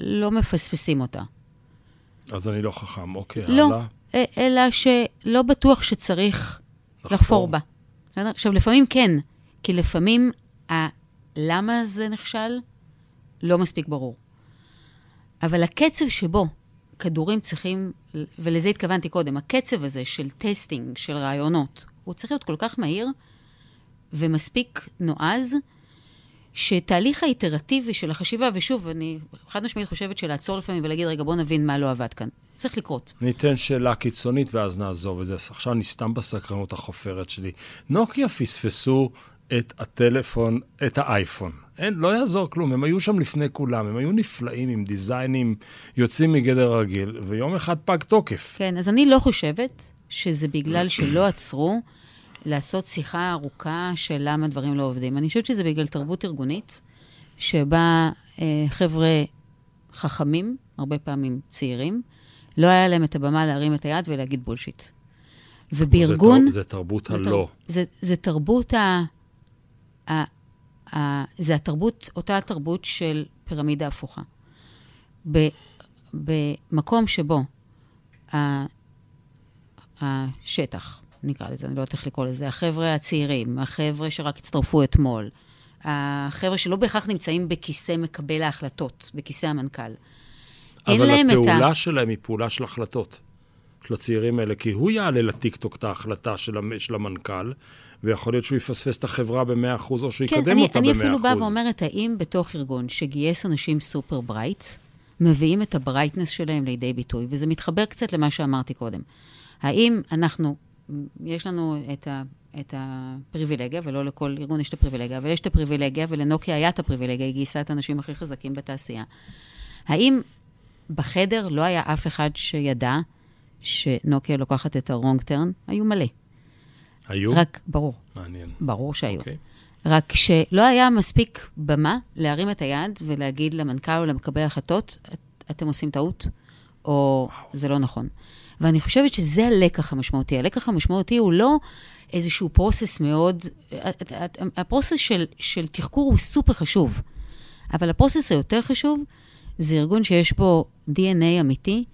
לא מפספסים אותה. אז אני לא חכם, אוקיי, לא, הלאה. אה, אלא שלא בטוח שצריך לחפור. לחפור בה. בסדר? עכשיו, לפעמים כן, כי לפעמים הלמה זה נכשל לא מספיק ברור. אבל הקצב שבו כדורים צריכים, ולזה התכוונתי קודם, הקצב הזה של testing, של רעיונות, הוא צריך להיות כל כך מהיר ומספיק נועז, שתהליך ה iterative של החשיבה, ושוב, אני חד משמעית חושבת שלעצור לפעמים ולהגיד, רגע, בוא נבין מה לא עבד כאן. צריך לקרות. ניתן שאלה קיצונית ואז נעזוב את זה. עכשיו אני סתם בסקרנות החופרת שלי. נוקיה פספסו את הטלפון, את האייפון. אין, לא יעזור כלום, הם היו שם לפני כולם, הם היו נפלאים עם דיזיינים יוצאים מגדר רגיל, ויום אחד פג תוקף. כן, אז אני לא חושבת שזה בגלל שלא עצרו לעשות שיחה ארוכה של למה דברים לא עובדים. אני חושבת שזה בגלל תרבות ארגונית, שבה אה, חבר'ה חכמים, הרבה פעמים צעירים, לא היה להם את הבמה להרים את היד ולהגיד בולשיט. ובארגון... זה, זה תרבות הלא. זה, זה תרבות ה... ה... ה... זה התרבות, אותה התרבות של פירמידה הפוכה. ב... במקום שבו ה... השטח, נקרא לזה, אני לא יודעת איך לקרוא לזה, החבר'ה הצעירים, החבר'ה שרק הצטרפו אתמול, החבר'ה שלא בהכרח נמצאים בכיסא מקבל ההחלטות, בכיסא המנכ"ל. אין אבל להם את ה... הפעולה שלהם היא פעולה של החלטות. של הצעירים האלה, כי הוא יעלה לטיקטוק את ההחלטה של, המ- של המנכ"ל, ויכול להיות שהוא יפספס את החברה ב-100% או שהוא כן, יקדם אני, אותה אני ב-100%. אפילו באה ואומרת, האם בתוך ארגון שגייס אנשים super bright, מביאים את ה brightness שלהם לידי ביטוי, וזה מתחבר קצת למה שאמרתי קודם. האם אנחנו, יש לנו את, ה, את הפריבילגיה, ולא לכל ארגון יש את הפריבילגיה, אבל יש את הפריבילגיה, ולנוקיה היה את הפריבילגיה, היא גייסה את האנשים הכי חזקים בתעשייה. האם בחדר לא היה אף אחד שידע שנוקיה לוקחת את הרונג טרן? היו מלא. היו? רק, ברור, מעניין. ברור שהיו. אוקיי. רק שלא היה מספיק במה להרים את היד ולהגיד למנכ"ל או למקבל ההחלטות, "את- אתם עושים טעות, או זה לא נכון. ואני חושבת שזה הלקח המשמעותי. הלקח המשמעותי הוא לא איזשהו פרוסס מאוד... הפרוסס של, של תחקור הוא סופר חשוב, אבל ה process היותר חשוב זה ארגון שיש בו DNA אמיתי,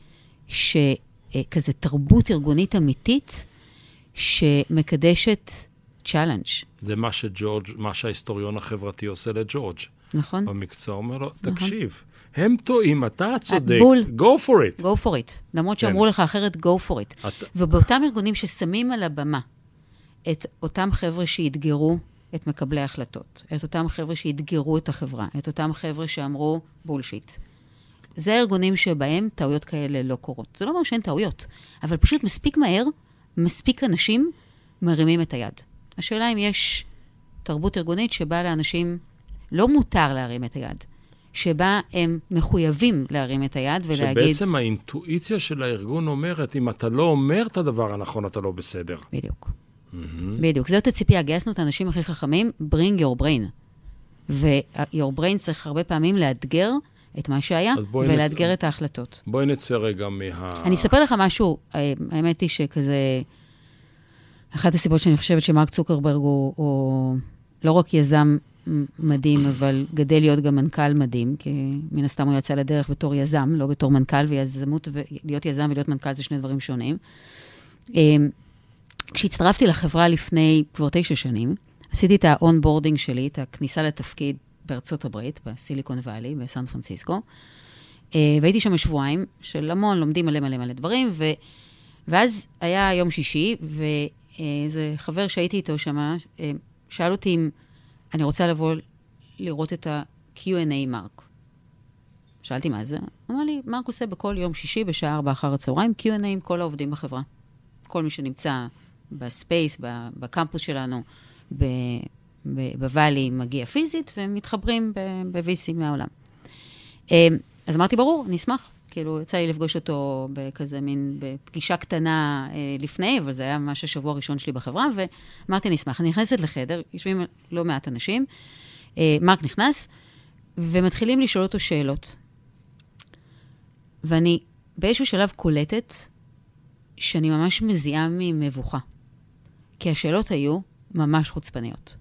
שכזה תרבות ארגונית אמיתית, שמקדשת challenge, זה מה שג'ורג', מה שההיסטוריון החברתי עושה לג'ורג'. נכון? במקצוע, אומר לו, תקשיב, הם טועים, אתה צודק, בול. go for it. go for it. למרות כן. שאמרו לך אחרת, go for it. אתה- ובאותם ארגונים ששמים על הבמה את אותם חבר'ה שאתגרו את מקבלי ההחלטות, את אותם חבר'ה שאתגרו את החברה, את אותם חבר'ה שאמרו בולשיט. זה הארגונים שבהם טעויות כאלה לא קורות. זה לא אומר שאין טעויות, אבל פשוט מספיק מהר, מספיק אנשים מרימים את היד. השאלה אם יש תרבות ארגונית שבה לאנשים לא מותר להרים את היד, שבה הם מחויבים להרים את היד ולהגיד... שבעצם האינטואיציה של הארגון אומרת, אם אתה לא אומר את הדבר הנכון, אתה לא בסדר. בדיוק. בדיוק. זאת הציפייה, גייסנו את האנשים הכי חכמים, bring your brain. ו-your brain צריך הרבה פעמים לאתגר את מה שהיה, ולאתגר נצא- את ההחלטות. בואי נצא רגע מה... אני אספר לך משהו, האמת היא שכזה, אחת הסיבות שאני חושבת שמרק צוקרברג הוא, הוא לא רק יזם מדהים, אבל גדל להיות גם מנכ"ל מדהים, כי מן הסתם הוא יצא לדרך בתור יזם, לא בתור מנכ"ל, ויזמות, להיות יזם ולהיות מנכ"ל זה שני דברים שונים. אה, כשהצטרפתי לחברה לפני כבר תשע שנים, עשיתי את ה onboarding שלי, את הכניסה לתפקיד בארצות הברית, בסיליקון וואלי, בסן פרנסיסקו. אה, והייתי שם שבועיים של המון, לומדים מלא מלא מלא דברים, ו... ואז היה יום שישי, ואיזה חבר שהייתי איתו שם, אה, שאל אותי אם אני רוצה לבוא לראות את ה-Q&A מרק. שאלתי מה זה, אמר לי, מרק עושה בכל יום שישי בשעה 4 אחר הצהריים Q&A עם כל העובדים בחברה. כל מי שנמצא ב space, בקמפוס שלנו, בוואלי, מגיע פיזית, ומתחברים ב-VC מהעולם. אה, אז אמרתי, ברור, אני אשמח. כאילו, יצא לי לפגוש אותו בכזה מין, בפגישה קטנה אה, לפני, אבל זה היה ממש השבוע הראשון שלי בחברה, ואמרתי, אני אשמח. אני נכנסת לחדר, יושבים לא מעט אנשים, אה, מרק נכנס, ומתחילים לשאול אותו שאלות. ואני באיזשהו שלב קולטת שאני ממש מזיעה ממבוכה. כי השאלות היו ממש חוצפניות.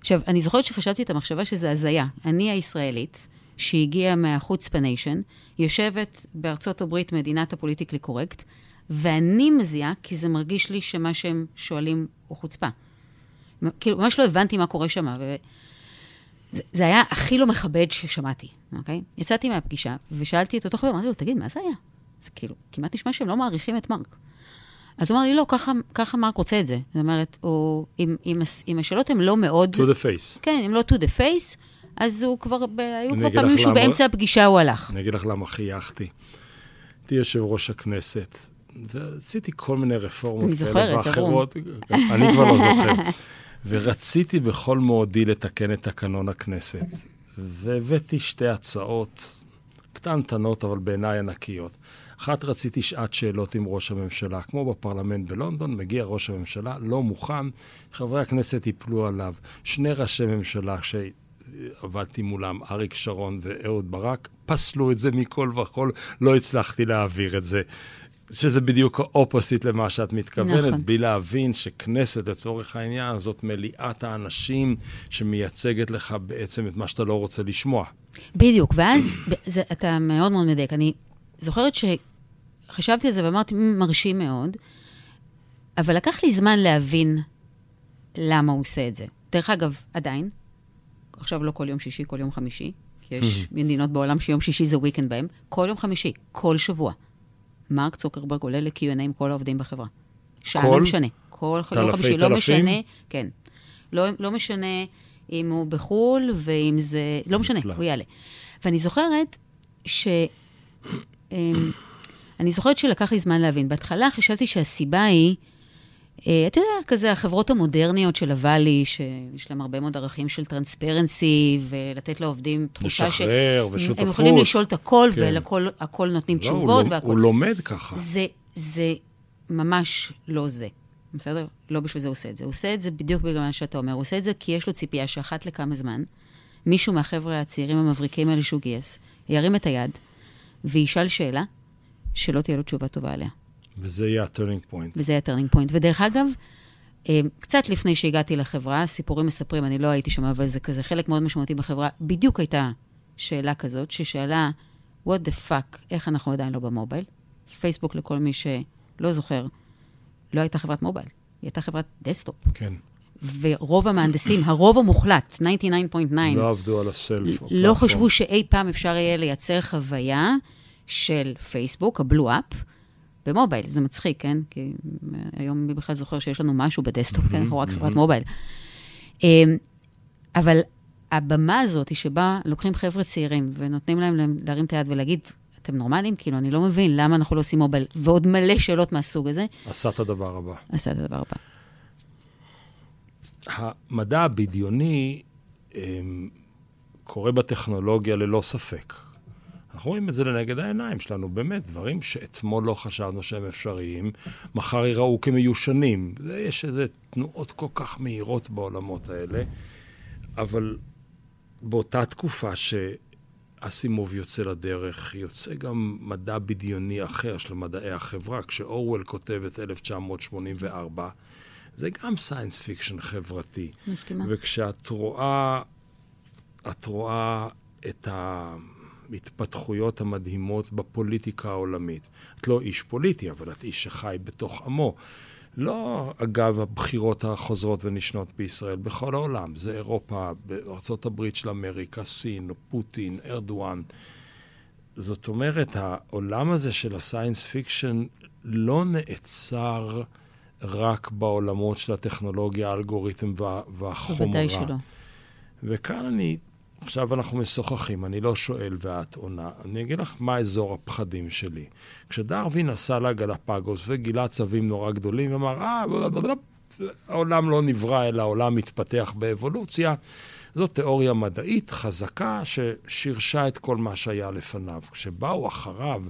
עכשיו, אני זוכרת שחשבתי את המחשבה שזה הזיה. אני הישראלית, שהגיעה מהחוצפה nation, יושבת בארצות הברית, מדינת ה politically correct, ואני מזיעה, כי זה מרגיש לי שמה שהם שואלים הוא חוצפה. כאילו, ממש לא הבנתי מה קורה שם, ו... זה, זה היה הכי לא מכבד ששמעתי, אוקיי? יצאתי מהפגישה ושאלתי את אותו חבר, אמרתי לו, תגיד, מה זה היה? זה כאילו, כמעט נשמע שהם לא מעריכים את מרק. אז הוא אמר לי, לא, ככה, ככה מרק רוצה את זה. זאת אומרת, הוא, אם, אם, אם השאלות הן לא מאוד... to the face. כן, אם לא to the face, אז הוא כבר, היו כבר פעמים שהוא באמצע הפגישה הוא הלך. אני אגיד לך למה חייכתי. הייתי יושב ראש הכנסת, ועשיתי כל מיני רפורמות כאלה ואחרות. אני כבר לא זוכר. ורציתי בכל מאודי לתקן את תקנון הכנסת. והבאתי שתי הצעות קטנטנות, אבל בעיניי ענקיות. אחת, רציתי שעת שאלות עם ראש הממשלה. כמו בפרלמנט בלונדון, מגיע ראש הממשלה, לא מוכן, חברי הכנסת ייפלו עליו. שני ראשי ממשלה שעבדתי מולם, אריק שרון ואהוד ברק, פסלו את זה מכל וכול, לא הצלחתי להעביר את זה. שזה בדיוק האופוסיט למה שאת מתכוונת, נכון. בלי להבין שכנסת, לצורך העניין, זאת מליאת האנשים שמייצגת לך בעצם את מה שאתה לא רוצה לשמוע. בדיוק, ואז זה, אתה מאוד מאוד מדייק. אני זוכרת שחשבתי על זה ואמרתי, מרשים מאוד, אבל לקח לי זמן להבין למה הוא עושה את זה. דרך אגב, עדיין, עכשיו לא כל יום שישי, כל יום חמישי, כי יש מדינות בעולם שיום שישי זה weekend בהם, כל יום חמישי, כל שבוע. מרק צוקרברג עולה ל-Q&A עם כל העובדים בחברה. שעה לא משנה. כל יום חמישי, לא משנה, כן. לא, לא משנה אם הוא בחו"ל ואם זה, לא משנה. הוא יעלה. ואני זוכרת ש... אמ, אני זוכרת שלקח לי זמן להבין. בהתחלה חשבתי שהסיבה היא, אתה יודע, כזה החברות המודרניות של הוואלי, שיש להם הרבה מאוד ערכים של טרנספרנסי, ולתת לעובדים תחושה ש... לשחרר ושותפות. הם יכולים לשאול את הכל, כן. ולכל נותנים לא, תשובות הוא, והכל. הוא לומד ככה. זה, זה ממש לא זה, בסדר? לא בשביל זה הוא עושה את זה. הוא עושה את זה בדיוק בגלל מה שאתה אומר. הוא עושה את זה כי יש לו ציפייה שאחת לכמה זמן, מישהו מהחבר'ה הצעירים המבריקים האלה שהוא גייס, ירים את היד וישאל שאלה שלא תהיה לו תשובה טובה עליה. וזה יהיה ה turning point. וזה יהיה ה turning point. ודרך אגב, אה, קצת לפני שהגעתי לחברה, סיפורים מספרים, אני לא הייתי שם, אבל זה כזה חלק מאוד משמעותי בחברה, בדיוק הייתה שאלה כזאת, ששאלה, what the fuck, איך אנחנו עדיין לא ב mobile? פייסבוק, לכל מי שלא זוכר, לא הייתה חברת mobile, היא הייתה חברת desktop. כן. ורוב המהנדסים, הרוב המוחלט, 99.9, לא עבדו על ה cell. לא חשבו שאי פעם אפשר יהיה לייצר חוויה של פייסבוק, ה blue app, ב mobile. זה מצחיק, כן? כי היום מי בכלל זוכר שיש לנו משהו ב desktop, כן? אנחנו רק חברת mobile. אמ, אבל הבמה הזאת, היא שבה לוקחים חבר'ה צעירים ונותנים להם להרים את היד ולהגיד, אתם נורמלים? כאילו, אני לא מבין למה אנחנו לא עושים מובייל, ועוד מלא שאלות מהסוג הזה. עשה את הדבר הבא. עשה את הדבר הבא. המדע הבדיוני הם, קורה בטכנולוגיה ללא ספק. אנחנו רואים את זה לנגד העיניים שלנו, באמת, דברים שאתמול לא חשבנו שהם אפשריים, מחר ייראו כמיושנים. יש איזה תנועות כל כך מהירות בעולמות האלה, אבל באותה תקופה שאסימוב יוצא לדרך, יוצא גם מדע בדיוני אחר של מדעי החברה. כשאורוול כותב את 1984, זה גם science fiction חברתי. מסכימה. וכשאת רואה, את רואה את ההתפתחויות המדהימות בפוליטיקה העולמית. את לא איש פוליטי, אבל את איש שחי בתוך עמו. לא אגב הבחירות החוזרות ונשנות בישראל, בכל העולם. זה אירופה, בארה"ב של אמריקה, סין, פוטין, ארדואן. זאת אומרת, העולם הזה של ה science fiction לא נעצר רק בעולמות של הטכנולוגיה, האלגוריתם וה, והחומרה. בוודאי שלא. וכאן אני, עכשיו אנחנו משוחחים, אני לא שואל ואת עונה. אני אגיד לך מה אזור הפחדים שלי. כשדרווין נסע לגלפגוס וגילה צווים נורא גדולים, ואמר, אה, העולם לא נברא, אלא העולם מתפתח באבולוציה, זו תיאוריה מדעית חזקה ששירשה את כל מה שהיה לפניו. כשבאו אחריו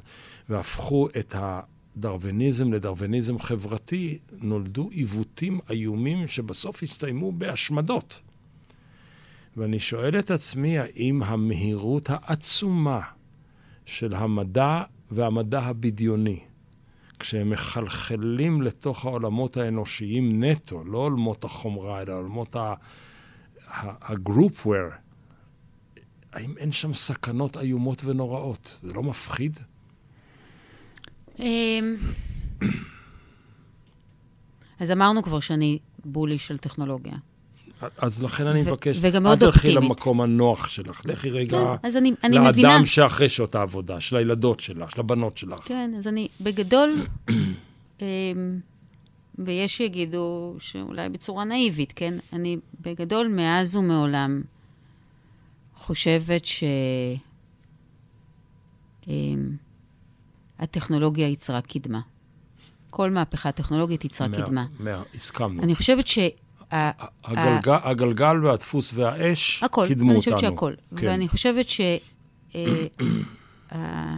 והפכו את ה... דרוויניזם לדרוויניזם חברתי, נולדו עיוותים איומים שבסוף הסתיימו בהשמדות. ואני שואל את עצמי, האם המהירות העצומה של המדע והמדע הבדיוני, כשהם מחלחלים לתוך העולמות האנושיים נטו, לא עולמות החומרה, אלא עולמות ה-group ware, האם אין שם סכנות איומות ונוראות? זה לא מפחיד? אמ, אז אמרנו כבר שאני בולי של טכנולוגיה. אז לכן אני מבקש, וגם אל מאוד תלכי אופטימית. למקום הנוח שלך, לכי רגע כן, אז אני, אני מבינה... לאדם שאחרי שעות העבודה, של הילדות שלך, של הבנות שלך. כן, אז אני בגדול, אמ, ויש שיגידו שאולי בצורה נאיבית, כן? אני בגדול מאז ומעולם חושבת ש... אמ, הטכנולוגיה יצרה קדמה. כל מהפכה טכנולוגית יצרה מה- קדמה. מה- הסכמנו. אני חושבת שה... הגלגל, הגלגל והדפוס והאש הכל, קידמו אני אותנו. חושבת שהכל. כן. ואני חושבת ש... אה, ה-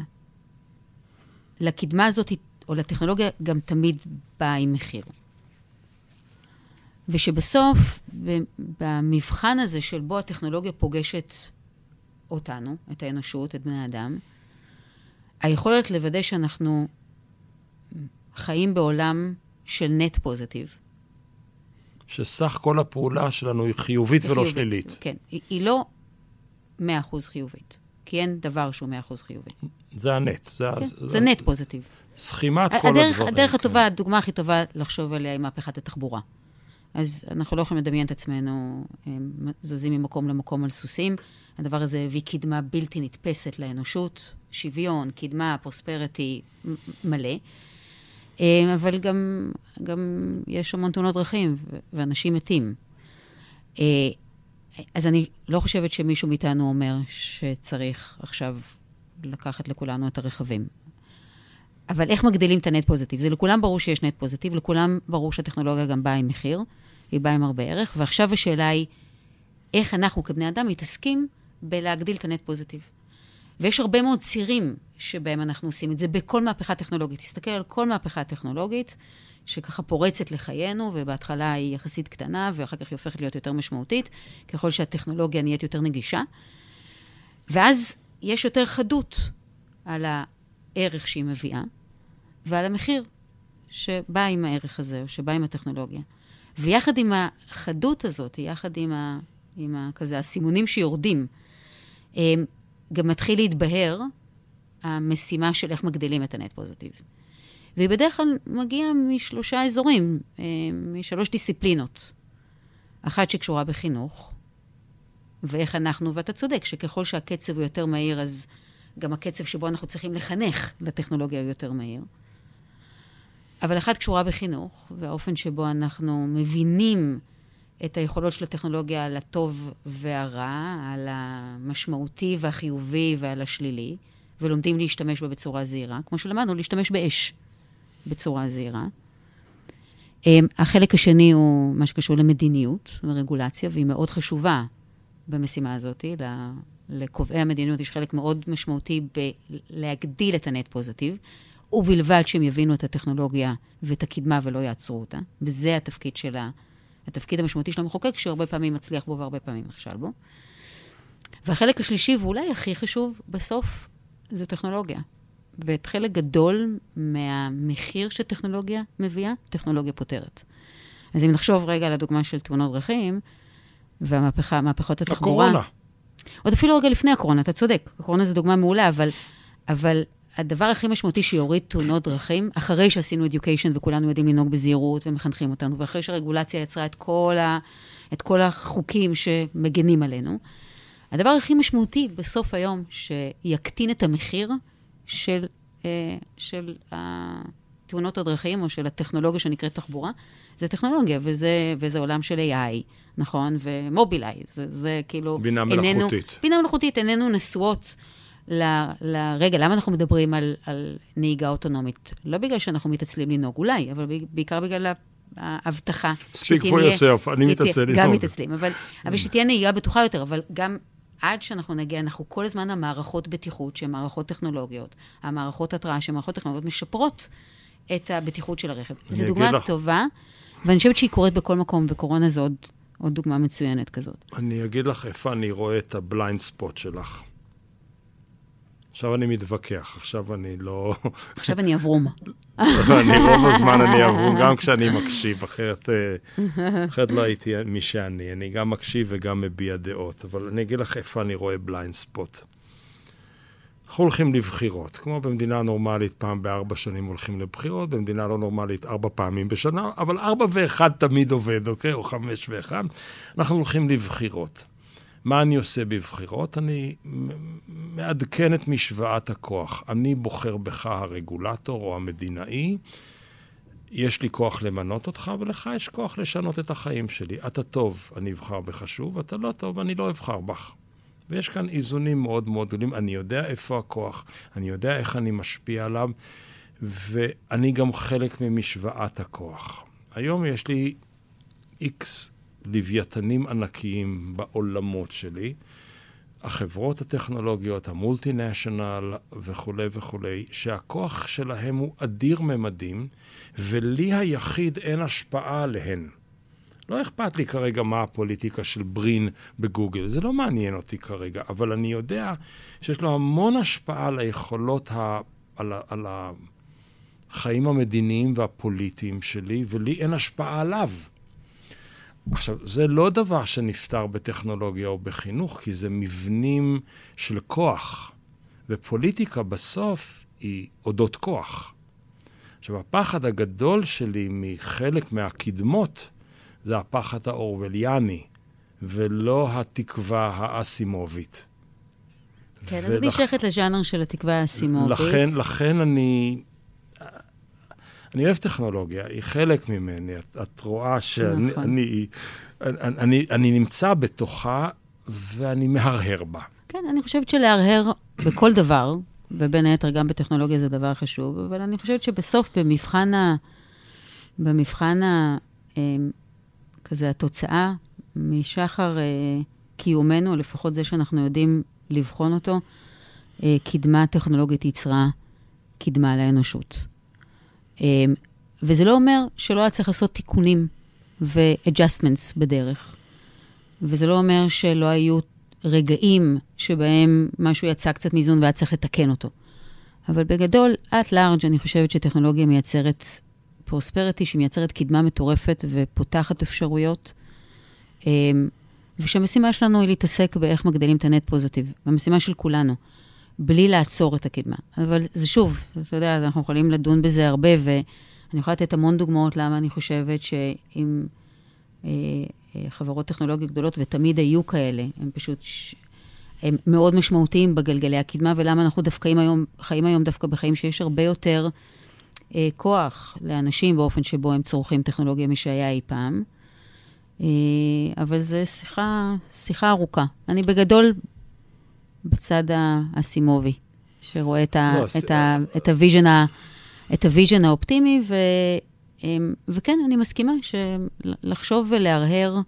לקדמה הזאת, או לטכנולוגיה, גם תמיד באה עם מחיר. ושבסוף, במבחן הזה של בו הטכנולוגיה פוגשת אותנו, את האנושות, את בני האדם, היכולת לוודא שאנחנו חיים בעולם של נט פוזיטיב, שסך כל הפעולה שלנו היא חיובית ולא חיובית. שלילית. כן, היא, היא לא 100% חיובית, כי אין דבר שהוא 100% חיובי. זה הנט. זה, כן? זה, זה נט פוזיטיב. סכימת כל הדרך, הדברים. הדרך כן. הטובה, הדוגמה הכי טובה לחשוב עליה היא מהפכת התחבורה. אז אנחנו לא יכולים לדמיין את עצמנו זזים ממקום למקום על סוסים. הדבר הזה הביא קדמה בלתי נתפסת לאנושות, שוויון, קדמה, פרוספריטי מ- מלא. אה, אבל גם, גם יש המון תאונות דרכים ואנשים מתים. אה, אז אני לא חושבת שמישהו מאיתנו אומר שצריך עכשיו לקחת לכולנו את הרכבים. אבל איך מגדילים את הנט פוזיטיב? זה לכולם ברור שיש נט פוזיטיב, לכולם ברור שהטכנולוגיה גם באה עם מחיר, היא באה עם הרבה ערך, ועכשיו השאלה היא, איך אנחנו כבני אדם מתעסקים בלהגדיל את הנט פוזיטיב. ויש הרבה מאוד צירים שבהם אנחנו עושים את זה בכל מהפכה טכנולוגית. תסתכל על כל מהפכה טכנולוגית, שככה פורצת לחיינו, ובהתחלה היא יחסית קטנה, ואחר כך היא הופכת להיות יותר משמעותית, ככל שהטכנולוגיה נהיית יותר נגישה. ואז יש יותר חדות על הערך שהיא מביאה, ועל המחיר שבא עם הערך הזה, או שבא עם הטכנולוגיה. ויחד עם החדות הזאת, יחד עם, ה, עם ה, כזה הסימונים שיורדים, הם, גם מתחיל להתבהר המשימה של איך מגדילים את הנט פוזיטיב. והיא בדרך כלל מגיעה משלושה אזורים, אה, משלוש דיסציפלינות. אחת שקשורה בחינוך, ואיך אנחנו, ואתה צודק, שככל שהקצב הוא יותר מהיר, אז גם הקצב שבו אנחנו צריכים לחנך לטכנולוגיה הוא יותר מהיר. אבל אחת קשורה בחינוך, והאופן שבו אנחנו מבינים את היכולות של הטכנולוגיה על הטוב והרע, על המשמעותי והחיובי ועל השלילי, ולומדים להשתמש בה בצורה זהירה, כמו שלמדנו, להשתמש באש בצורה זהירה. אמ, החלק השני הוא מה שקשור למדיניות ורגולציה, והיא מאוד חשובה במשימה הזאת. לקובעי המדיניות יש חלק מאוד משמעותי בלהגדיל את הנט פוזיטיב, ובלבד שהם יבינו את הטכנולוגיה ואת הקדמה ולא יעצרו אותה. וזה התפקיד של ה... התפקיד המשמעותי של המחוקק, שהרבה פעמים מצליח בו והרבה פעמים נכשל בו. והחלק השלישי, ואולי הכי חשוב בסוף, זה טכנולוגיה. ואת חלק גדול מהמחיר שטכנולוגיה מביאה, טכנולוגיה פותרת. אז אם נחשוב רגע על הדוגמה של תאונות דרכים, והמהפכה, מהפכות התחבורה... הקורונה. עוד אפילו רגע לפני הקורונה, אתה צודק, הקורונה זו דוגמה מעולה, אבל, אבל הדבר הכי משמעותי שיוריד תאונות דרכים, אחרי שעשינו education וכולנו יודעים לנהוג בזהירות ומחנכים אותנו, ואחרי שהרגולציה יצרה את כל, ה, את כל החוקים שמגנים עלינו, הדבר הכי משמעותי בסוף היום, שיקטין את המחיר של, אה, של תאונות הדרכים, או של הטכנולוגיה שנקראת תחבורה, זה טכנולוגיה, וזה, וזה עולם של AI, נכון? ומובילאיי, זה, זה כאילו... בינה איננו- מלאכותית. בינה מלאכותית, איננו נשואות ל... ל רגע, למה אנחנו מדברים על, על נהיגה אוטונומית? לא בגלל שאנחנו מתעצלים לנהוג, אולי, אבל בעיקר בגלל ההבטחה. Speak שתהיה- for yourself, אני מתעצל גם לנהוג. מתעצלים, אבל, אבל שתהיה נהיגה בטוחה יותר, אבל גם עד שאנחנו נגיע, אנחנו כל הזמן המערכות בטיחות, שהן מערכות טכנולוגיות, המערכות התראה, שהן מערכות טכנולוגיות, משפרות את הבטיחות של הרכב. זו דוגמה לך. טובה, ואני חושבת שהיא קורית בכל מקום, וקורונה זו עוד, עוד דוגמה מצוינת כזאת. אני אגיד לך איפה אני רואה את ה blind spot שלך. עכשיו אני מתווכח, עכשיו אני לא... עכשיו אני אברום. אני רוב הזמן אני אברום, גם כשאני מקשיב, אחרת, אה, אחרת לא הייתי מי שאני. אני גם מקשיב וגם מביע דעות, אבל אני אגיד לך איפה אני רואה בליינד ספוט. אנחנו הולכים לבחירות. כמו במדינה נורמלית, פעם בארבע שנים הולכים לבחירות, במדינה לא נורמלית ארבע פעמים בשנה, אבל ארבע ואחד תמיד עובד, אוקיי? או חמש ואחד. אנחנו הולכים לבחירות. מה אני עושה בבחירות? אני מעדכן את משוואת הכוח. אני בוחר בך הרגולטור או המדינאי, יש לי כוח למנות אותך, ולך יש כוח לשנות את החיים שלי. אתה טוב, אני אבחר בך שוב, אתה לא טוב, אני לא אבחר בך. ויש כאן איזונים מאוד מאוד גדולים. אני יודע איפה הכוח, אני יודע איך אני משפיע עליו, ואני גם חלק ממשוואת הכוח. היום יש לי איקס לוויתנים ענקיים בעולמות שלי, החברות הטכנולוגיות, המולטינשיונל וכולי וכולי, שהכוח שלהם הוא אדיר ממדים, ולי היחיד אין השפעה עליהן. לא אכפת לי כרגע מה הפוליטיקה של ברין בגוגל, זה לא מעניין אותי כרגע, אבל אני יודע שיש לו המון השפעה על היכולות, ה... על, ה... על החיים המדיניים והפוליטיים שלי, ולי אין השפעה עליו. עכשיו, זה לא דבר שנפתר בטכנולוגיה או בחינוך, כי זה מבנים של כוח, ופוליטיקה בסוף היא אודות כוח. עכשיו, הפחד הגדול שלי מחלק מהקדמות זה הפחד האורווליאני, ולא התקווה האסימובית. כן, ולכ... אני שייכת לז'אנר של התקווה האסימובית. לכן, לכן אני... אני אוהב טכנולוגיה, היא חלק ממני. את, את רואה שאני נכון. אני, אני, אני, אני נמצא בתוכה ואני מהרהר בה. כן, אני חושבת שלהרהר בכל דבר, ובין היתר גם בטכנולוגיה זה דבר חשוב, אבל אני חושבת שבסוף, במבחן ה... במבחן ה... אמ, כזה התוצאה משחר אה, קיומנו, לפחות זה שאנחנו יודעים לבחון אותו, אה, קדמה טכנולוגית יצרה קדמה לאנושות. אה, וזה לא אומר שלא היה צריך לעשות תיקונים ו-adjustments בדרך. וזה לא אומר שלא היו רגעים שבהם משהו יצא קצת מאיזון והיה צריך לתקן אותו. אבל בגדול, at large, אני חושבת שטכנולוגיה מייצרת פרוספריטי שמייצרת קדמה מטורפת ופותחת אפשרויות. אמ, ושהמשימה שלנו היא להתעסק באיך מגדילים את הנט פוזיטיב, המשימה של כולנו, בלי לעצור את הקדמה. אבל זה שוב, אתה יודע, אנחנו יכולים לדון בזה הרבה, ואני יכולה לתת המון דוגמאות למה אני חושבת שאם אה, אה, חברות טכנולוגיות גדולות, ותמיד היו כאלה, הם פשוט... ש... הם מאוד משמעותיים בגלגלי הקדמה, ולמה אנחנו דווקא היום, חיים היום דווקא בחיים שיש הרבה יותר אה, כוח לאנשים באופן שבו הם צורכים טכנולוגיה משהיה אי פעם. אה, אבל זו שיחה, שיחה ארוכה. אני בגדול בצד האסימובי, שרואה את, ה, לא, את, ה, את, הוויז'ן ה, את הוויז'ן האופטימי, ו, אה, וכן, אני מסכימה שלחשוב ולהרהר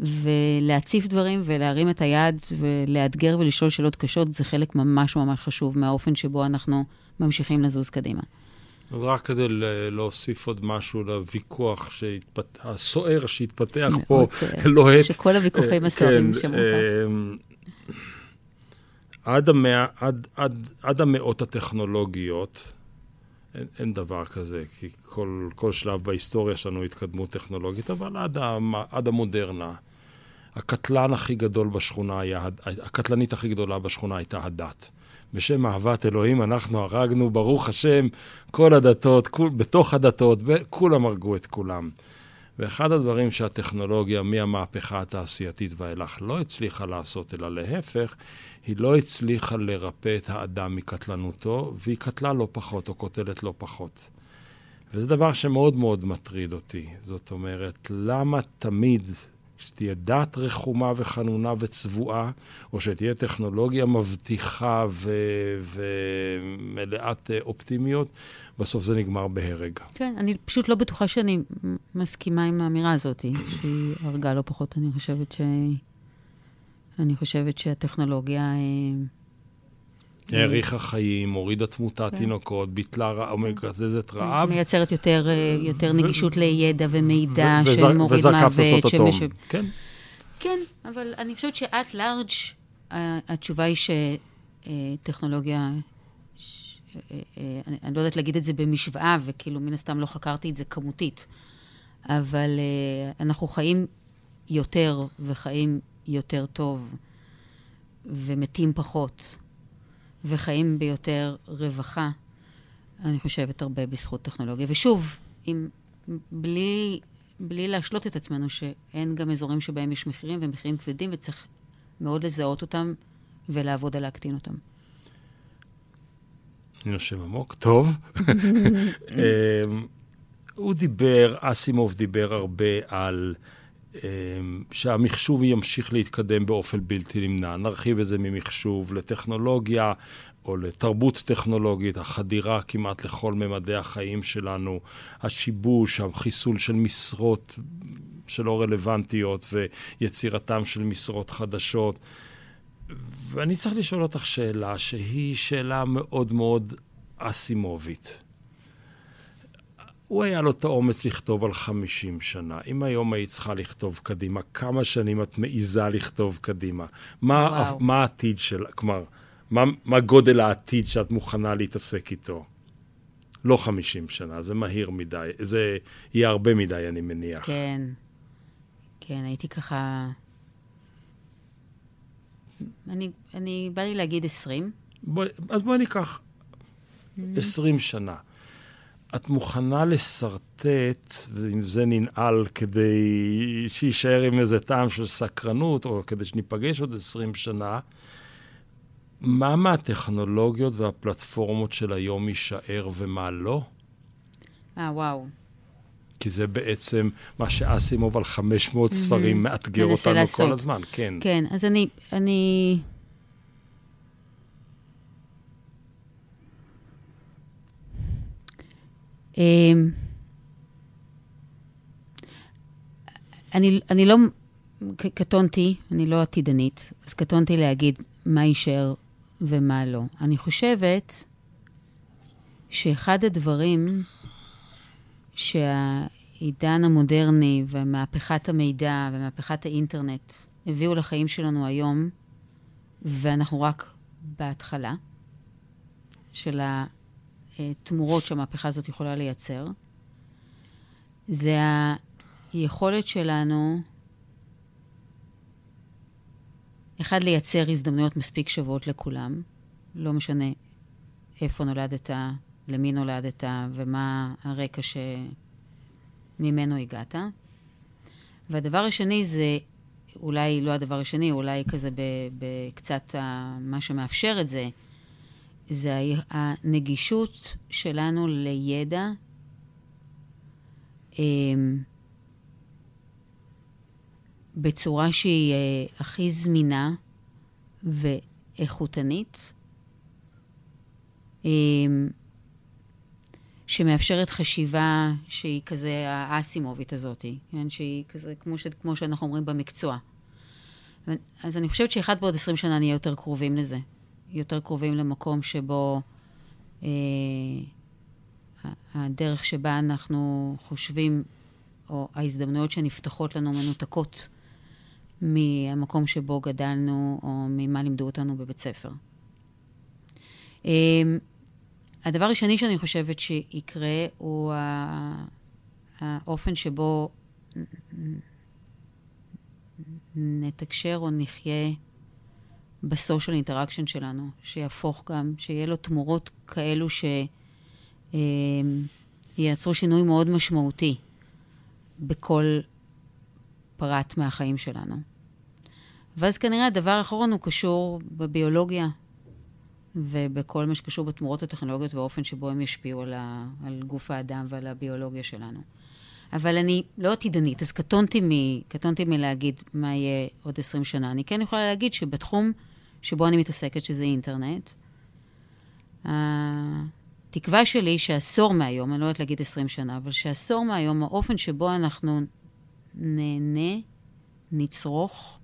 ולהציף דברים ולהרים את היד ולאתגר ולשאול שאלות קשות, זה חלק ממש ממש חשוב מהאופן שבו אנחנו ממשיכים לזוז קדימה. אז רק כדי להוסיף עוד משהו לוויכוח שהתפת... הסוער שהתפתח פה, לוהט. שכל הוויכוחים הסוערים כן, שמעו כאן. עד, המאה, עד, עד, עד המאות הטכנולוגיות, אין, אין דבר כזה, כי כל, כל שלב בהיסטוריה שלנו התקדמות טכנולוגית, אבל עד, המ, עד המודרנה, הקטלן הכי גדול בשכונה היה, הקטלנית הכי גדולה בשכונה הייתה הדת. בשם אהבת אלוהים אנחנו הרגנו, ברוך השם, כל הדתות, כול, בתוך הדתות, כולם הרגו את כולם. ואחד הדברים שהטכנולוגיה מהמהפכה התעשייתית ואילך לא הצליחה לעשות, אלא להפך, היא לא הצליחה לרפא את האדם מקטלנותו, והיא קטלה לא פחות או קוטלת לא פחות. וזה דבר שמאוד מאוד מטריד אותי. זאת אומרת, למה תמיד שתהיה דת רחומה וחנונה וצבועה, או שתהיה טכנולוגיה מבטיחה ו- ומלאת אה, אופטימיות, בסוף זה נגמר בהרג. כן, אני פשוט לא בטוחה שאני מסכימה עם האמירה הזאת, שהיא הרגה לא פחות. אני חושבת ש... אני חושבת שהטכנולוגיה... אה, האריכה חיים, הורידה תמותת כן. תינוקות, ביטלה, מקזזת רעב. מייצרת יותר, אה, יותר נגישות לידע ומידע של מוריד מוות. שמש... כן. כן, אבל אני חושבת שאת לארג' התשובה היא ש... טכנולוגיה, ש, אה, אה, אני, לא יודעת להגיד את זה במשוואה, וכאילו מן הסתם לא חקרתי את זה כמותית, אבל אה, אנחנו חיים יותר וחיים יותר טוב, ומתים פחות, וחיים ביותר רווחה, אני חושבת הרבה בזכות טכנולוגיה. ושוב, אם, בלי, בלי להשלות את עצמנו שאין גם אזורים שבהם יש מחירים ומחירים כבדים, וצריך מאוד לזהות אותם ולעבוד על להקטין אותם. אני נושם עמוק, טוב. אמ, הוא דיבר, אסימוב דיבר הרבה על שהמחשוב ימשיך להתקדם באופן בלתי נמנע. נרחיב את זה ממחשוב לטכנולוגיה או לתרבות טכנולוגית, החדירה כמעט לכל ממדי החיים שלנו, השיבוש, החיסול של משרות שלא רלוונטיות ויצירתם של משרות חדשות. ואני צריך לשאול אותך שאלה שהיא שאלה מאוד מאוד אסימובית. הוא היה לו את האומץ לכתוב על 50 שנה. אם היום היית צריכה לכתוב קדימה, כמה שנים את מעיזה לכתוב קדימה? מה, מה העתיד של... כלומר, מה, מה גודל העתיד שאת מוכנה להתעסק איתו? לא 50 שנה, זה מהיר מדי. זה יהיה הרבה מדי, אני מניח. כן. כן, הייתי ככה... אני, אני, בא לי להגיד 20. בוא, אז בואי ניקח 20 שנה. את מוכנה לשרטט, ועם זה ננעל כדי שיישאר עם איזה טעם של סקרנות, או כדי שניפגש עוד 20 שנה, מה מהטכנולוגיות והפלטפורמות של היום יישאר ומה לא? אה, וואו. כי זה בעצם מה שאסימוב על 500 ספרים מאתגר אותנו לעשות. כל הזמן, כן. כן, אז אני... אני... אני, אני לא, קטונתי, אני לא עתידנית, אז קטונתי להגיד מה יישאר ומה לא. אני חושבת שאחד הדברים שהעידן המודרני ומהפכת המידע ומהפכת האינטרנט הביאו לחיים שלנו היום, ואנחנו רק בהתחלה של התמורות שהמהפכה הזאת יכולה לייצר, זה היכולת שלנו, אחד, לייצר הזדמנויות מספיק שוות לכולם, לא משנה איפה נולדת, למי נולדת ומה הרקע שממנו הגעת. והדבר השני זה, אולי לא הדבר השני, אולי כזה בקצת מה שמאפשר את זה, זה הנגישות שלנו לידע. אמ, בצורה שהיא אה, הכי זמינה ואיכותנית, אמ, שמאפשרת חשיבה שהיא כזה האסימובית הזאת, כן? שהיא כזה, כמו, ש, כמו שאנחנו אומרים במקצוע. אז אני חושבת שאחד בעוד עשרים שנה נהיה יותר קרובים לזה. יותר קרובים למקום שבו אה, הדרך שבה אנחנו חושבים, או ההזדמנויות שנפתחות לנו מנותקות מהמקום שבו גדלנו, או ממה לימדו אותנו בבית ספר. אה, הדבר השני שאני חושבת שיקרה הוא האופן שבו נתקשר או נחיה ב social interaction שלנו, שיהפוך גם, שיהיה לו תמורות כאלו שייצרו שינוי מאוד משמעותי בכל פרט מהחיים שלנו. ואז כנראה הדבר האחרון הוא קשור בביולוגיה ובכל מה שקשור בתמורות הטכנולוגיות והאופן שבו הם ישפיעו על, ה, על גוף האדם ועל הביולוגיה שלנו. אבל אני לא עתידנית, אז קטונתי, מ, קטונתי מלהגיד מה יהיה עוד 20 שנה. אני כן יכולה להגיד שבתחום שבו אני מתעסקת, שזה אינטרנט, התקווה שלי שעשור מהיום, אני לא יודעת להגיד 20 שנה, אבל שעשור מהיום, האופן שבו אנחנו נהנה, נצרוך,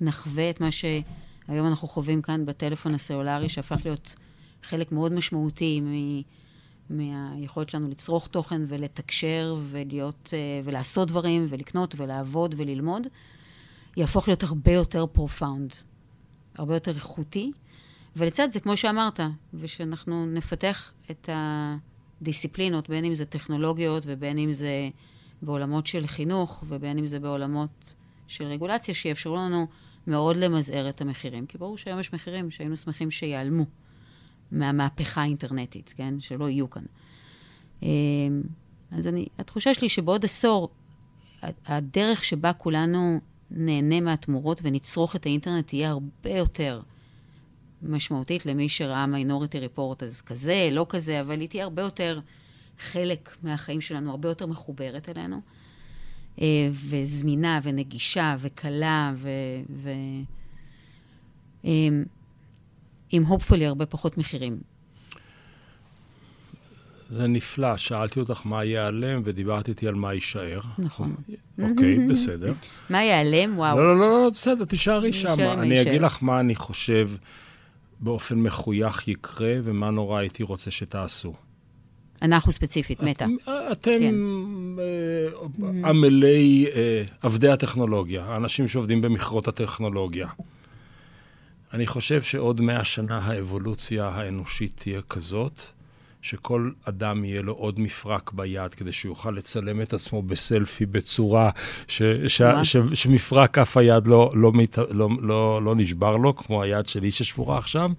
נחווה את מה שהיום אנחנו חווים כאן בטלפון הסלולרי, שהפך להיות חלק מאוד משמעותי מ... מהיכולת שלנו לצרוך תוכן ולתקשר ולהיות, אה, ולעשות דברים ולקנות ולעבוד וללמוד, יהפוך להיות הרבה יותר profound, הרבה יותר איכותי, ולצד זה, כמו שאמרת, ושאנחנו נפתח את הדיסציפלינות, בין אם זה טכנולוגיות ובין אם זה בעולמות של חינוך ובין אם זה בעולמות של רגולציה, שיאפשרו לנו מאוד למזער את המחירים. כי ברור שהיום יש מחירים שהיינו שמחים שיעלמו מהמהפכה האינטרנטית, כן? שלא יהיו כאן. אמ, אז אני, התחושה שלי שבעוד עשור, הדרך שבה כולנו נהנה מהתמורות ונצרוך את האינטרנט תהיה הרבה יותר משמעותית למי שראה מיינוריטי ריפורט, אז כזה, לא כזה, אבל היא תהיה הרבה יותר חלק מהחיים שלנו, הרבה יותר מחוברת אלינו, אה, וזמינה ונגישה וקלה, ו... ו עם, עם hopefully הרבה פחות מחירים. זה נפלא, שאלתי אותך מה ייעלם ודיברת איתי על מה יישאר. נכון. אוקיי, בסדר. מה ייעלם? וואו. לא, לא, לא, בסדר, תישארי שם. אני. אגיד לך מה אני חושב באופן מחויך יקרה, ומה נורא הייתי רוצה שתעשו. אנחנו ספציפית, מתה. אתם כן. אה, עמלי אה, עבדי הטכנולוגיה, האנשים שעובדים במכרות הטכנולוגיה. אני חושב שעוד מאה שנה האבולוציה האנושית תהיה כזאת, שכל אדם יהיה לו עוד מפרק ביד כדי שהוא יוכל לצלם את עצמו בסלפי בצורה ש, ש. ש, שמפרק כף היד לא, לא, לא, לא, לא נשבר לו, כמו היד שלי ששבורה עכשיו,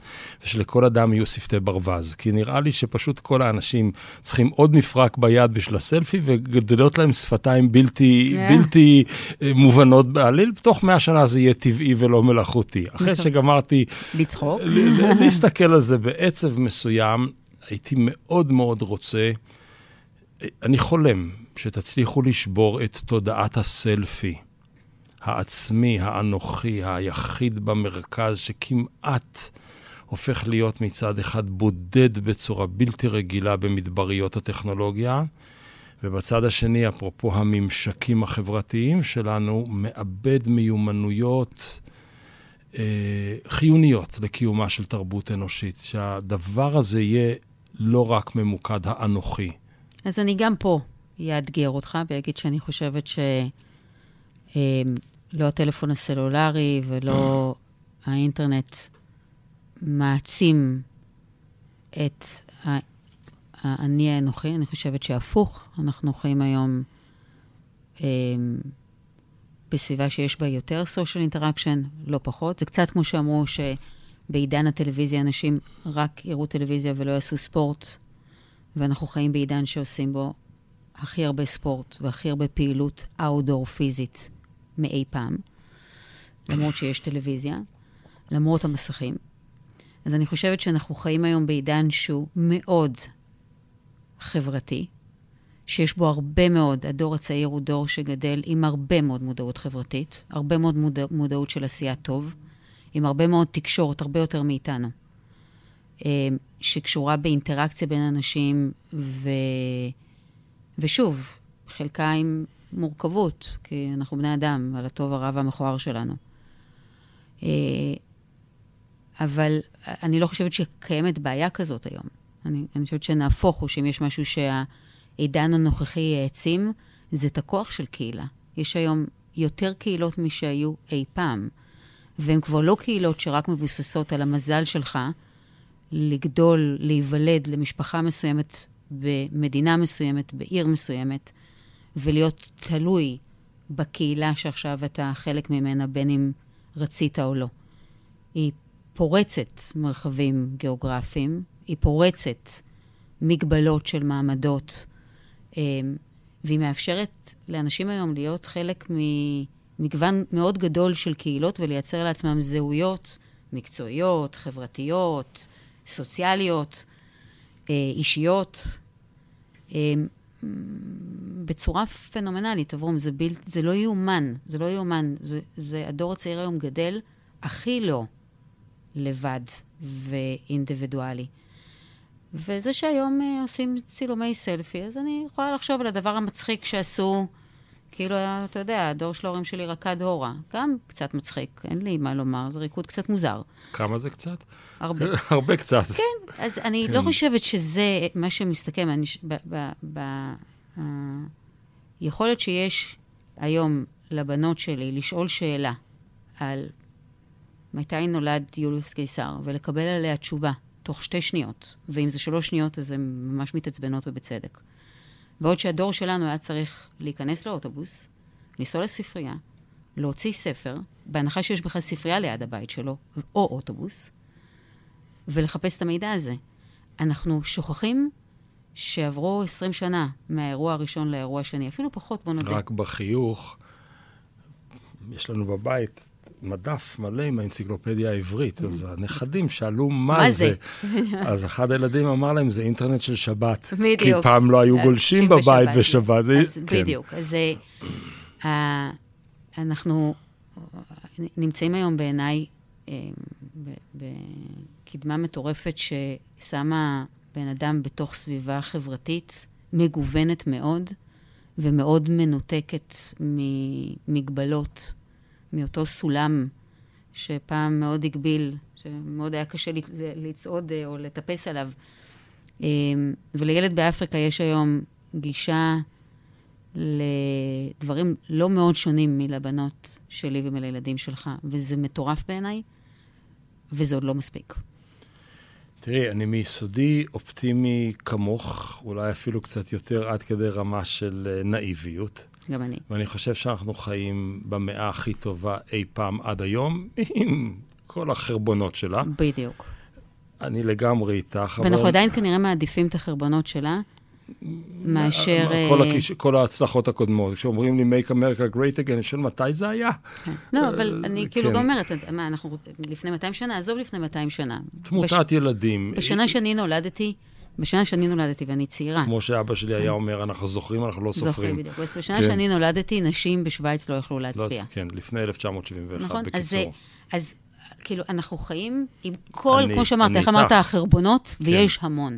ושלכל אדם יהיו שפתי ברווז. כי נראה לי שפשוט כל האנשים צריכים עוד מפרק ביד בשביל הסלפי, וגדלות להם שפתיים בלתי, אה. בלתי אה, מובנות בעליל. תוך מאה שנה זה יהיה טבעי ולא מלאכותי. אחרי שגמרתי לצחוק. להסתכל על זה בעצב מסוים, הייתי מאוד מאוד רוצה, אני חולם שתצליחו לשבור את תודעת הסלפי, העצמי, האנוכי, היחיד במרכז, שכמעט הופך להיות מצד אחד בודד בצורה בלתי רגילה במדבריות הטכנולוגיה, ובצד השני, אפרופו הממשקים החברתיים שלנו, מאבד מיומנויות אה, חיוניות לקיומה של תרבות אנושית, שהדבר הזה יהיה לא רק ממוקד האנוכי. אז אני גם פה אאתגר אותך ואגיד שאני חושבת שלא הטלפון הסלולרי ולא האינטרנט מעצים את האני האנוכי. אני חושבת שהפוך, אנחנו חיים היום אה, בסביבה שיש בה יותר social interaction, לא פחות. זה קצת כמו שאמרו שבעידן הטלוויזיה אנשים רק יראו טלוויזיה ולא יעשו ספורט, ואנחנו חיים בעידן שעושים בו הכי הרבה ספורט והכי הרבה פעילות אאוטדור פיזית מאי פעם, למרות שיש טלוויזיה, למרות המסכים. אז אני חושבת שאנחנו חיים היום בעידן שהוא מאוד חברתי, שיש בו הרבה מאוד, הדור הצעיר הוא דור שגדל עם הרבה מאוד מודעות חברתית, הרבה מאוד מודע, מודעות של עשייה טוב, עם הרבה מאוד תקשורת, הרבה יותר מאיתנו, אה, שקשורה באינטראקציה בין אנשים, ו... ושוב, חלקה עם מורכבות, כי אנחנו בני אדם, על הטוב הרע והמכוער שלנו. אה, אבל אני לא חושבת שקיימת בעיה כזאת היום. אני, אני חושבת שנהפוך הוא, שאם יש משהו שהעידן הנוכחי העצים, זה את הכוח של קהילה. יש היום יותר קהילות משהיו אי פעם, והן כבר לא קהילות שרק מבוססות על המזל שלך לגדול, להיוולד למשפחה מסוימת במדינה מסוימת, בעיר מסוימת, ולהיות תלוי בקהילה שעכשיו אתה חלק ממנה, בין אם רצית או לא. היא פורצת מרחבים גיאוגרפיים, היא פורצת מגבלות של מעמדות, אה, והיא מאפשרת לאנשים היום להיות חלק ממגוון מאוד גדול של קהילות ולייצר לעצמם זהויות מקצועיות, חברתיות, סוציאליות, אה, אישיות, אה, בצורה פנומנלית, אברום, זה, בל, זה לא יאומן, זה לא יאומן. זה, זה, הדור הצעיר היום גדל הכי לא לבד ואינדיבידואלי. וזה שהיום אה, עושים צילומי סלפי, אז אני יכולה לחשוב על הדבר המצחיק שעשו, כאילו, אתה יודע, הדור של ההורים שלי רקד הורה. גם קצת מצחיק, אין לי מה לומר, זה ריקוד קצת מוזר. כמה זה קצת? הרבה. הרבה קצת. כן, אז אני לא חושבת שזה מה שמסתכם. אני, ב, ב, ב, ה, יכולת שיש היום לבנות שלי לשאול שאלה על מתי נולד יוליוס קיסר, ולקבל עליה תשובה תוך שתי שניות, ואם זה שלוש שניות אז הן ממש מתעצבנות ובצדק. בעוד שהדור שלנו היה צריך להיכנס לאוטובוס, לנסוע לספרייה, להוציא ספר, בהנחה שיש בכלל ספרייה ליד הבית שלו, או אוטובוס, ולחפש את המידע הזה. אנחנו שוכחים שעברו 20 שנה מהאירוע הראשון לאירוע השני, אפילו פחות, בוא נודה. רק בחיוך, יש לנו בבית מדף מלא עם האנציקלופדיה העברית, אז הנכדים שאלו מה, זה. אז אחד הילדים אמר להם, זה אינטרנט של שבת. בדיוק. כי פעם לא היו אה, גולשים בבית בשבת. כן. בדיוק. אז אה, אה, אנחנו נמצאים היום בעיניי בקדמה מטורפת ששמה בן אדם בתוך סביבה חברתית מגוונת מאוד ומאוד מנותקת ממגבלות, מאותו סולם שפעם מאוד הגביל, שמאוד היה קשה לצעוד אה, או לטפס עליו. אה, ולילד באפריקה יש היום גישה לדברים לא מאוד שונים מלבנות שלי ומלילדים שלך, וזה מטורף בעיניי, וזה עוד לא מספיק. תראי, אני מיסודי אופטימי כמוך, אולי אפילו קצת יותר, עד כדי רמה של אה, נאיביות. גם אני. ואני חושב שאנחנו חיים במאה הכי טובה אי פעם עד היום, עם כל החרבונות שלה. בדיוק. אני לגמרי איתך, אבל... ואנחנו עדיין כנראה מעדיפים את החרבונות שלה, מאשר... כל, אה, הכיש... כל ההצלחות הקודמות. כשאומרים לי Make America Great Again, אני שואל מתי זה היה? לא, אבל אני כן. כאילו גם אומרת, מה, אנחנו לפני 200 שנה? עזוב לפני 200 שנה. תמותת ילדים. בשנה שאני נולדתי, בשנה שאני נולדתי, ואני צעירה, כמו שאבא שלי היה אומר, אנחנו זוכרים, אנחנו לא סופרים. זוכרים בדיוק. אז בשנה כן. שאני נולדתי, נשים בשוויץ לא יכלו לא, להצביע. כן, לפני 1971, נכון? בקיצור. אז, אז כאילו, אנחנו חיים עם כל, אני- כמו שאמרת, איך אמרת, איתך. כן. החרבונות, ויש המון.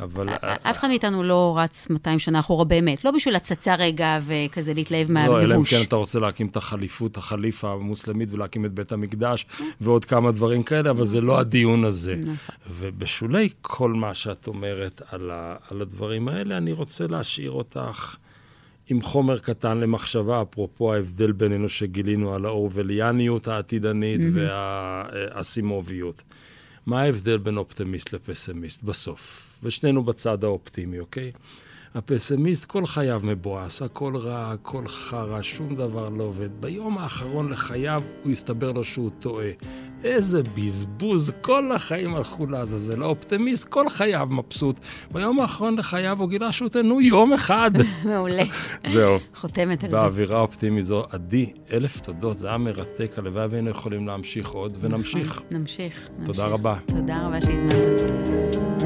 אבל... אף אחד מאיתנו לא רץ 200 שנה אחורה באמת, לא בשביל הצצה רגע וכזה להתלהב לא, אלא אם מהלבוש. כן אתה רוצה להקים את החליפות, החליפה המוסלמית ולהקים את בית המקדש ועוד כמה דברים כאלה, אבל זה לא הדיון הזה. נכון. ובשולי כל מה שאת אומרת על, ה, על הדברים האלה, אני רוצה להשאיר אותך עם חומר קטן למחשבה, אפרופו ההבדל בינינו שגילינו על האורווליאניות העתידנית והאסימוביות. מה ההבדל בין אופטימיסט לפסימיסט בסוף? ושנינו בצד האופטימי, אוקיי? הפסימיסט כל חייו מבואס, הכל רע, הכל חרא, שום דבר לא עובד. ביום האחרון לחייו הוא יסתבר לו שהוא טועה. איזה בזבוז, כל החיים הלכו לעזאזל. האופטימיסט כל חייו מבסוט. ביום האחרון לחייו הוא גילה שהוא תנו יום אחד. מעולה. זהו. חותמת על זה. באווירה אופטימית זו, עדי, אלף תודות, זה היה מרתק, הלוואי והיינו יכולים להמשיך עוד, ונמשיך. נכון, נמשיך. תודה. רבה. תודה רבה שהזמנת אותי.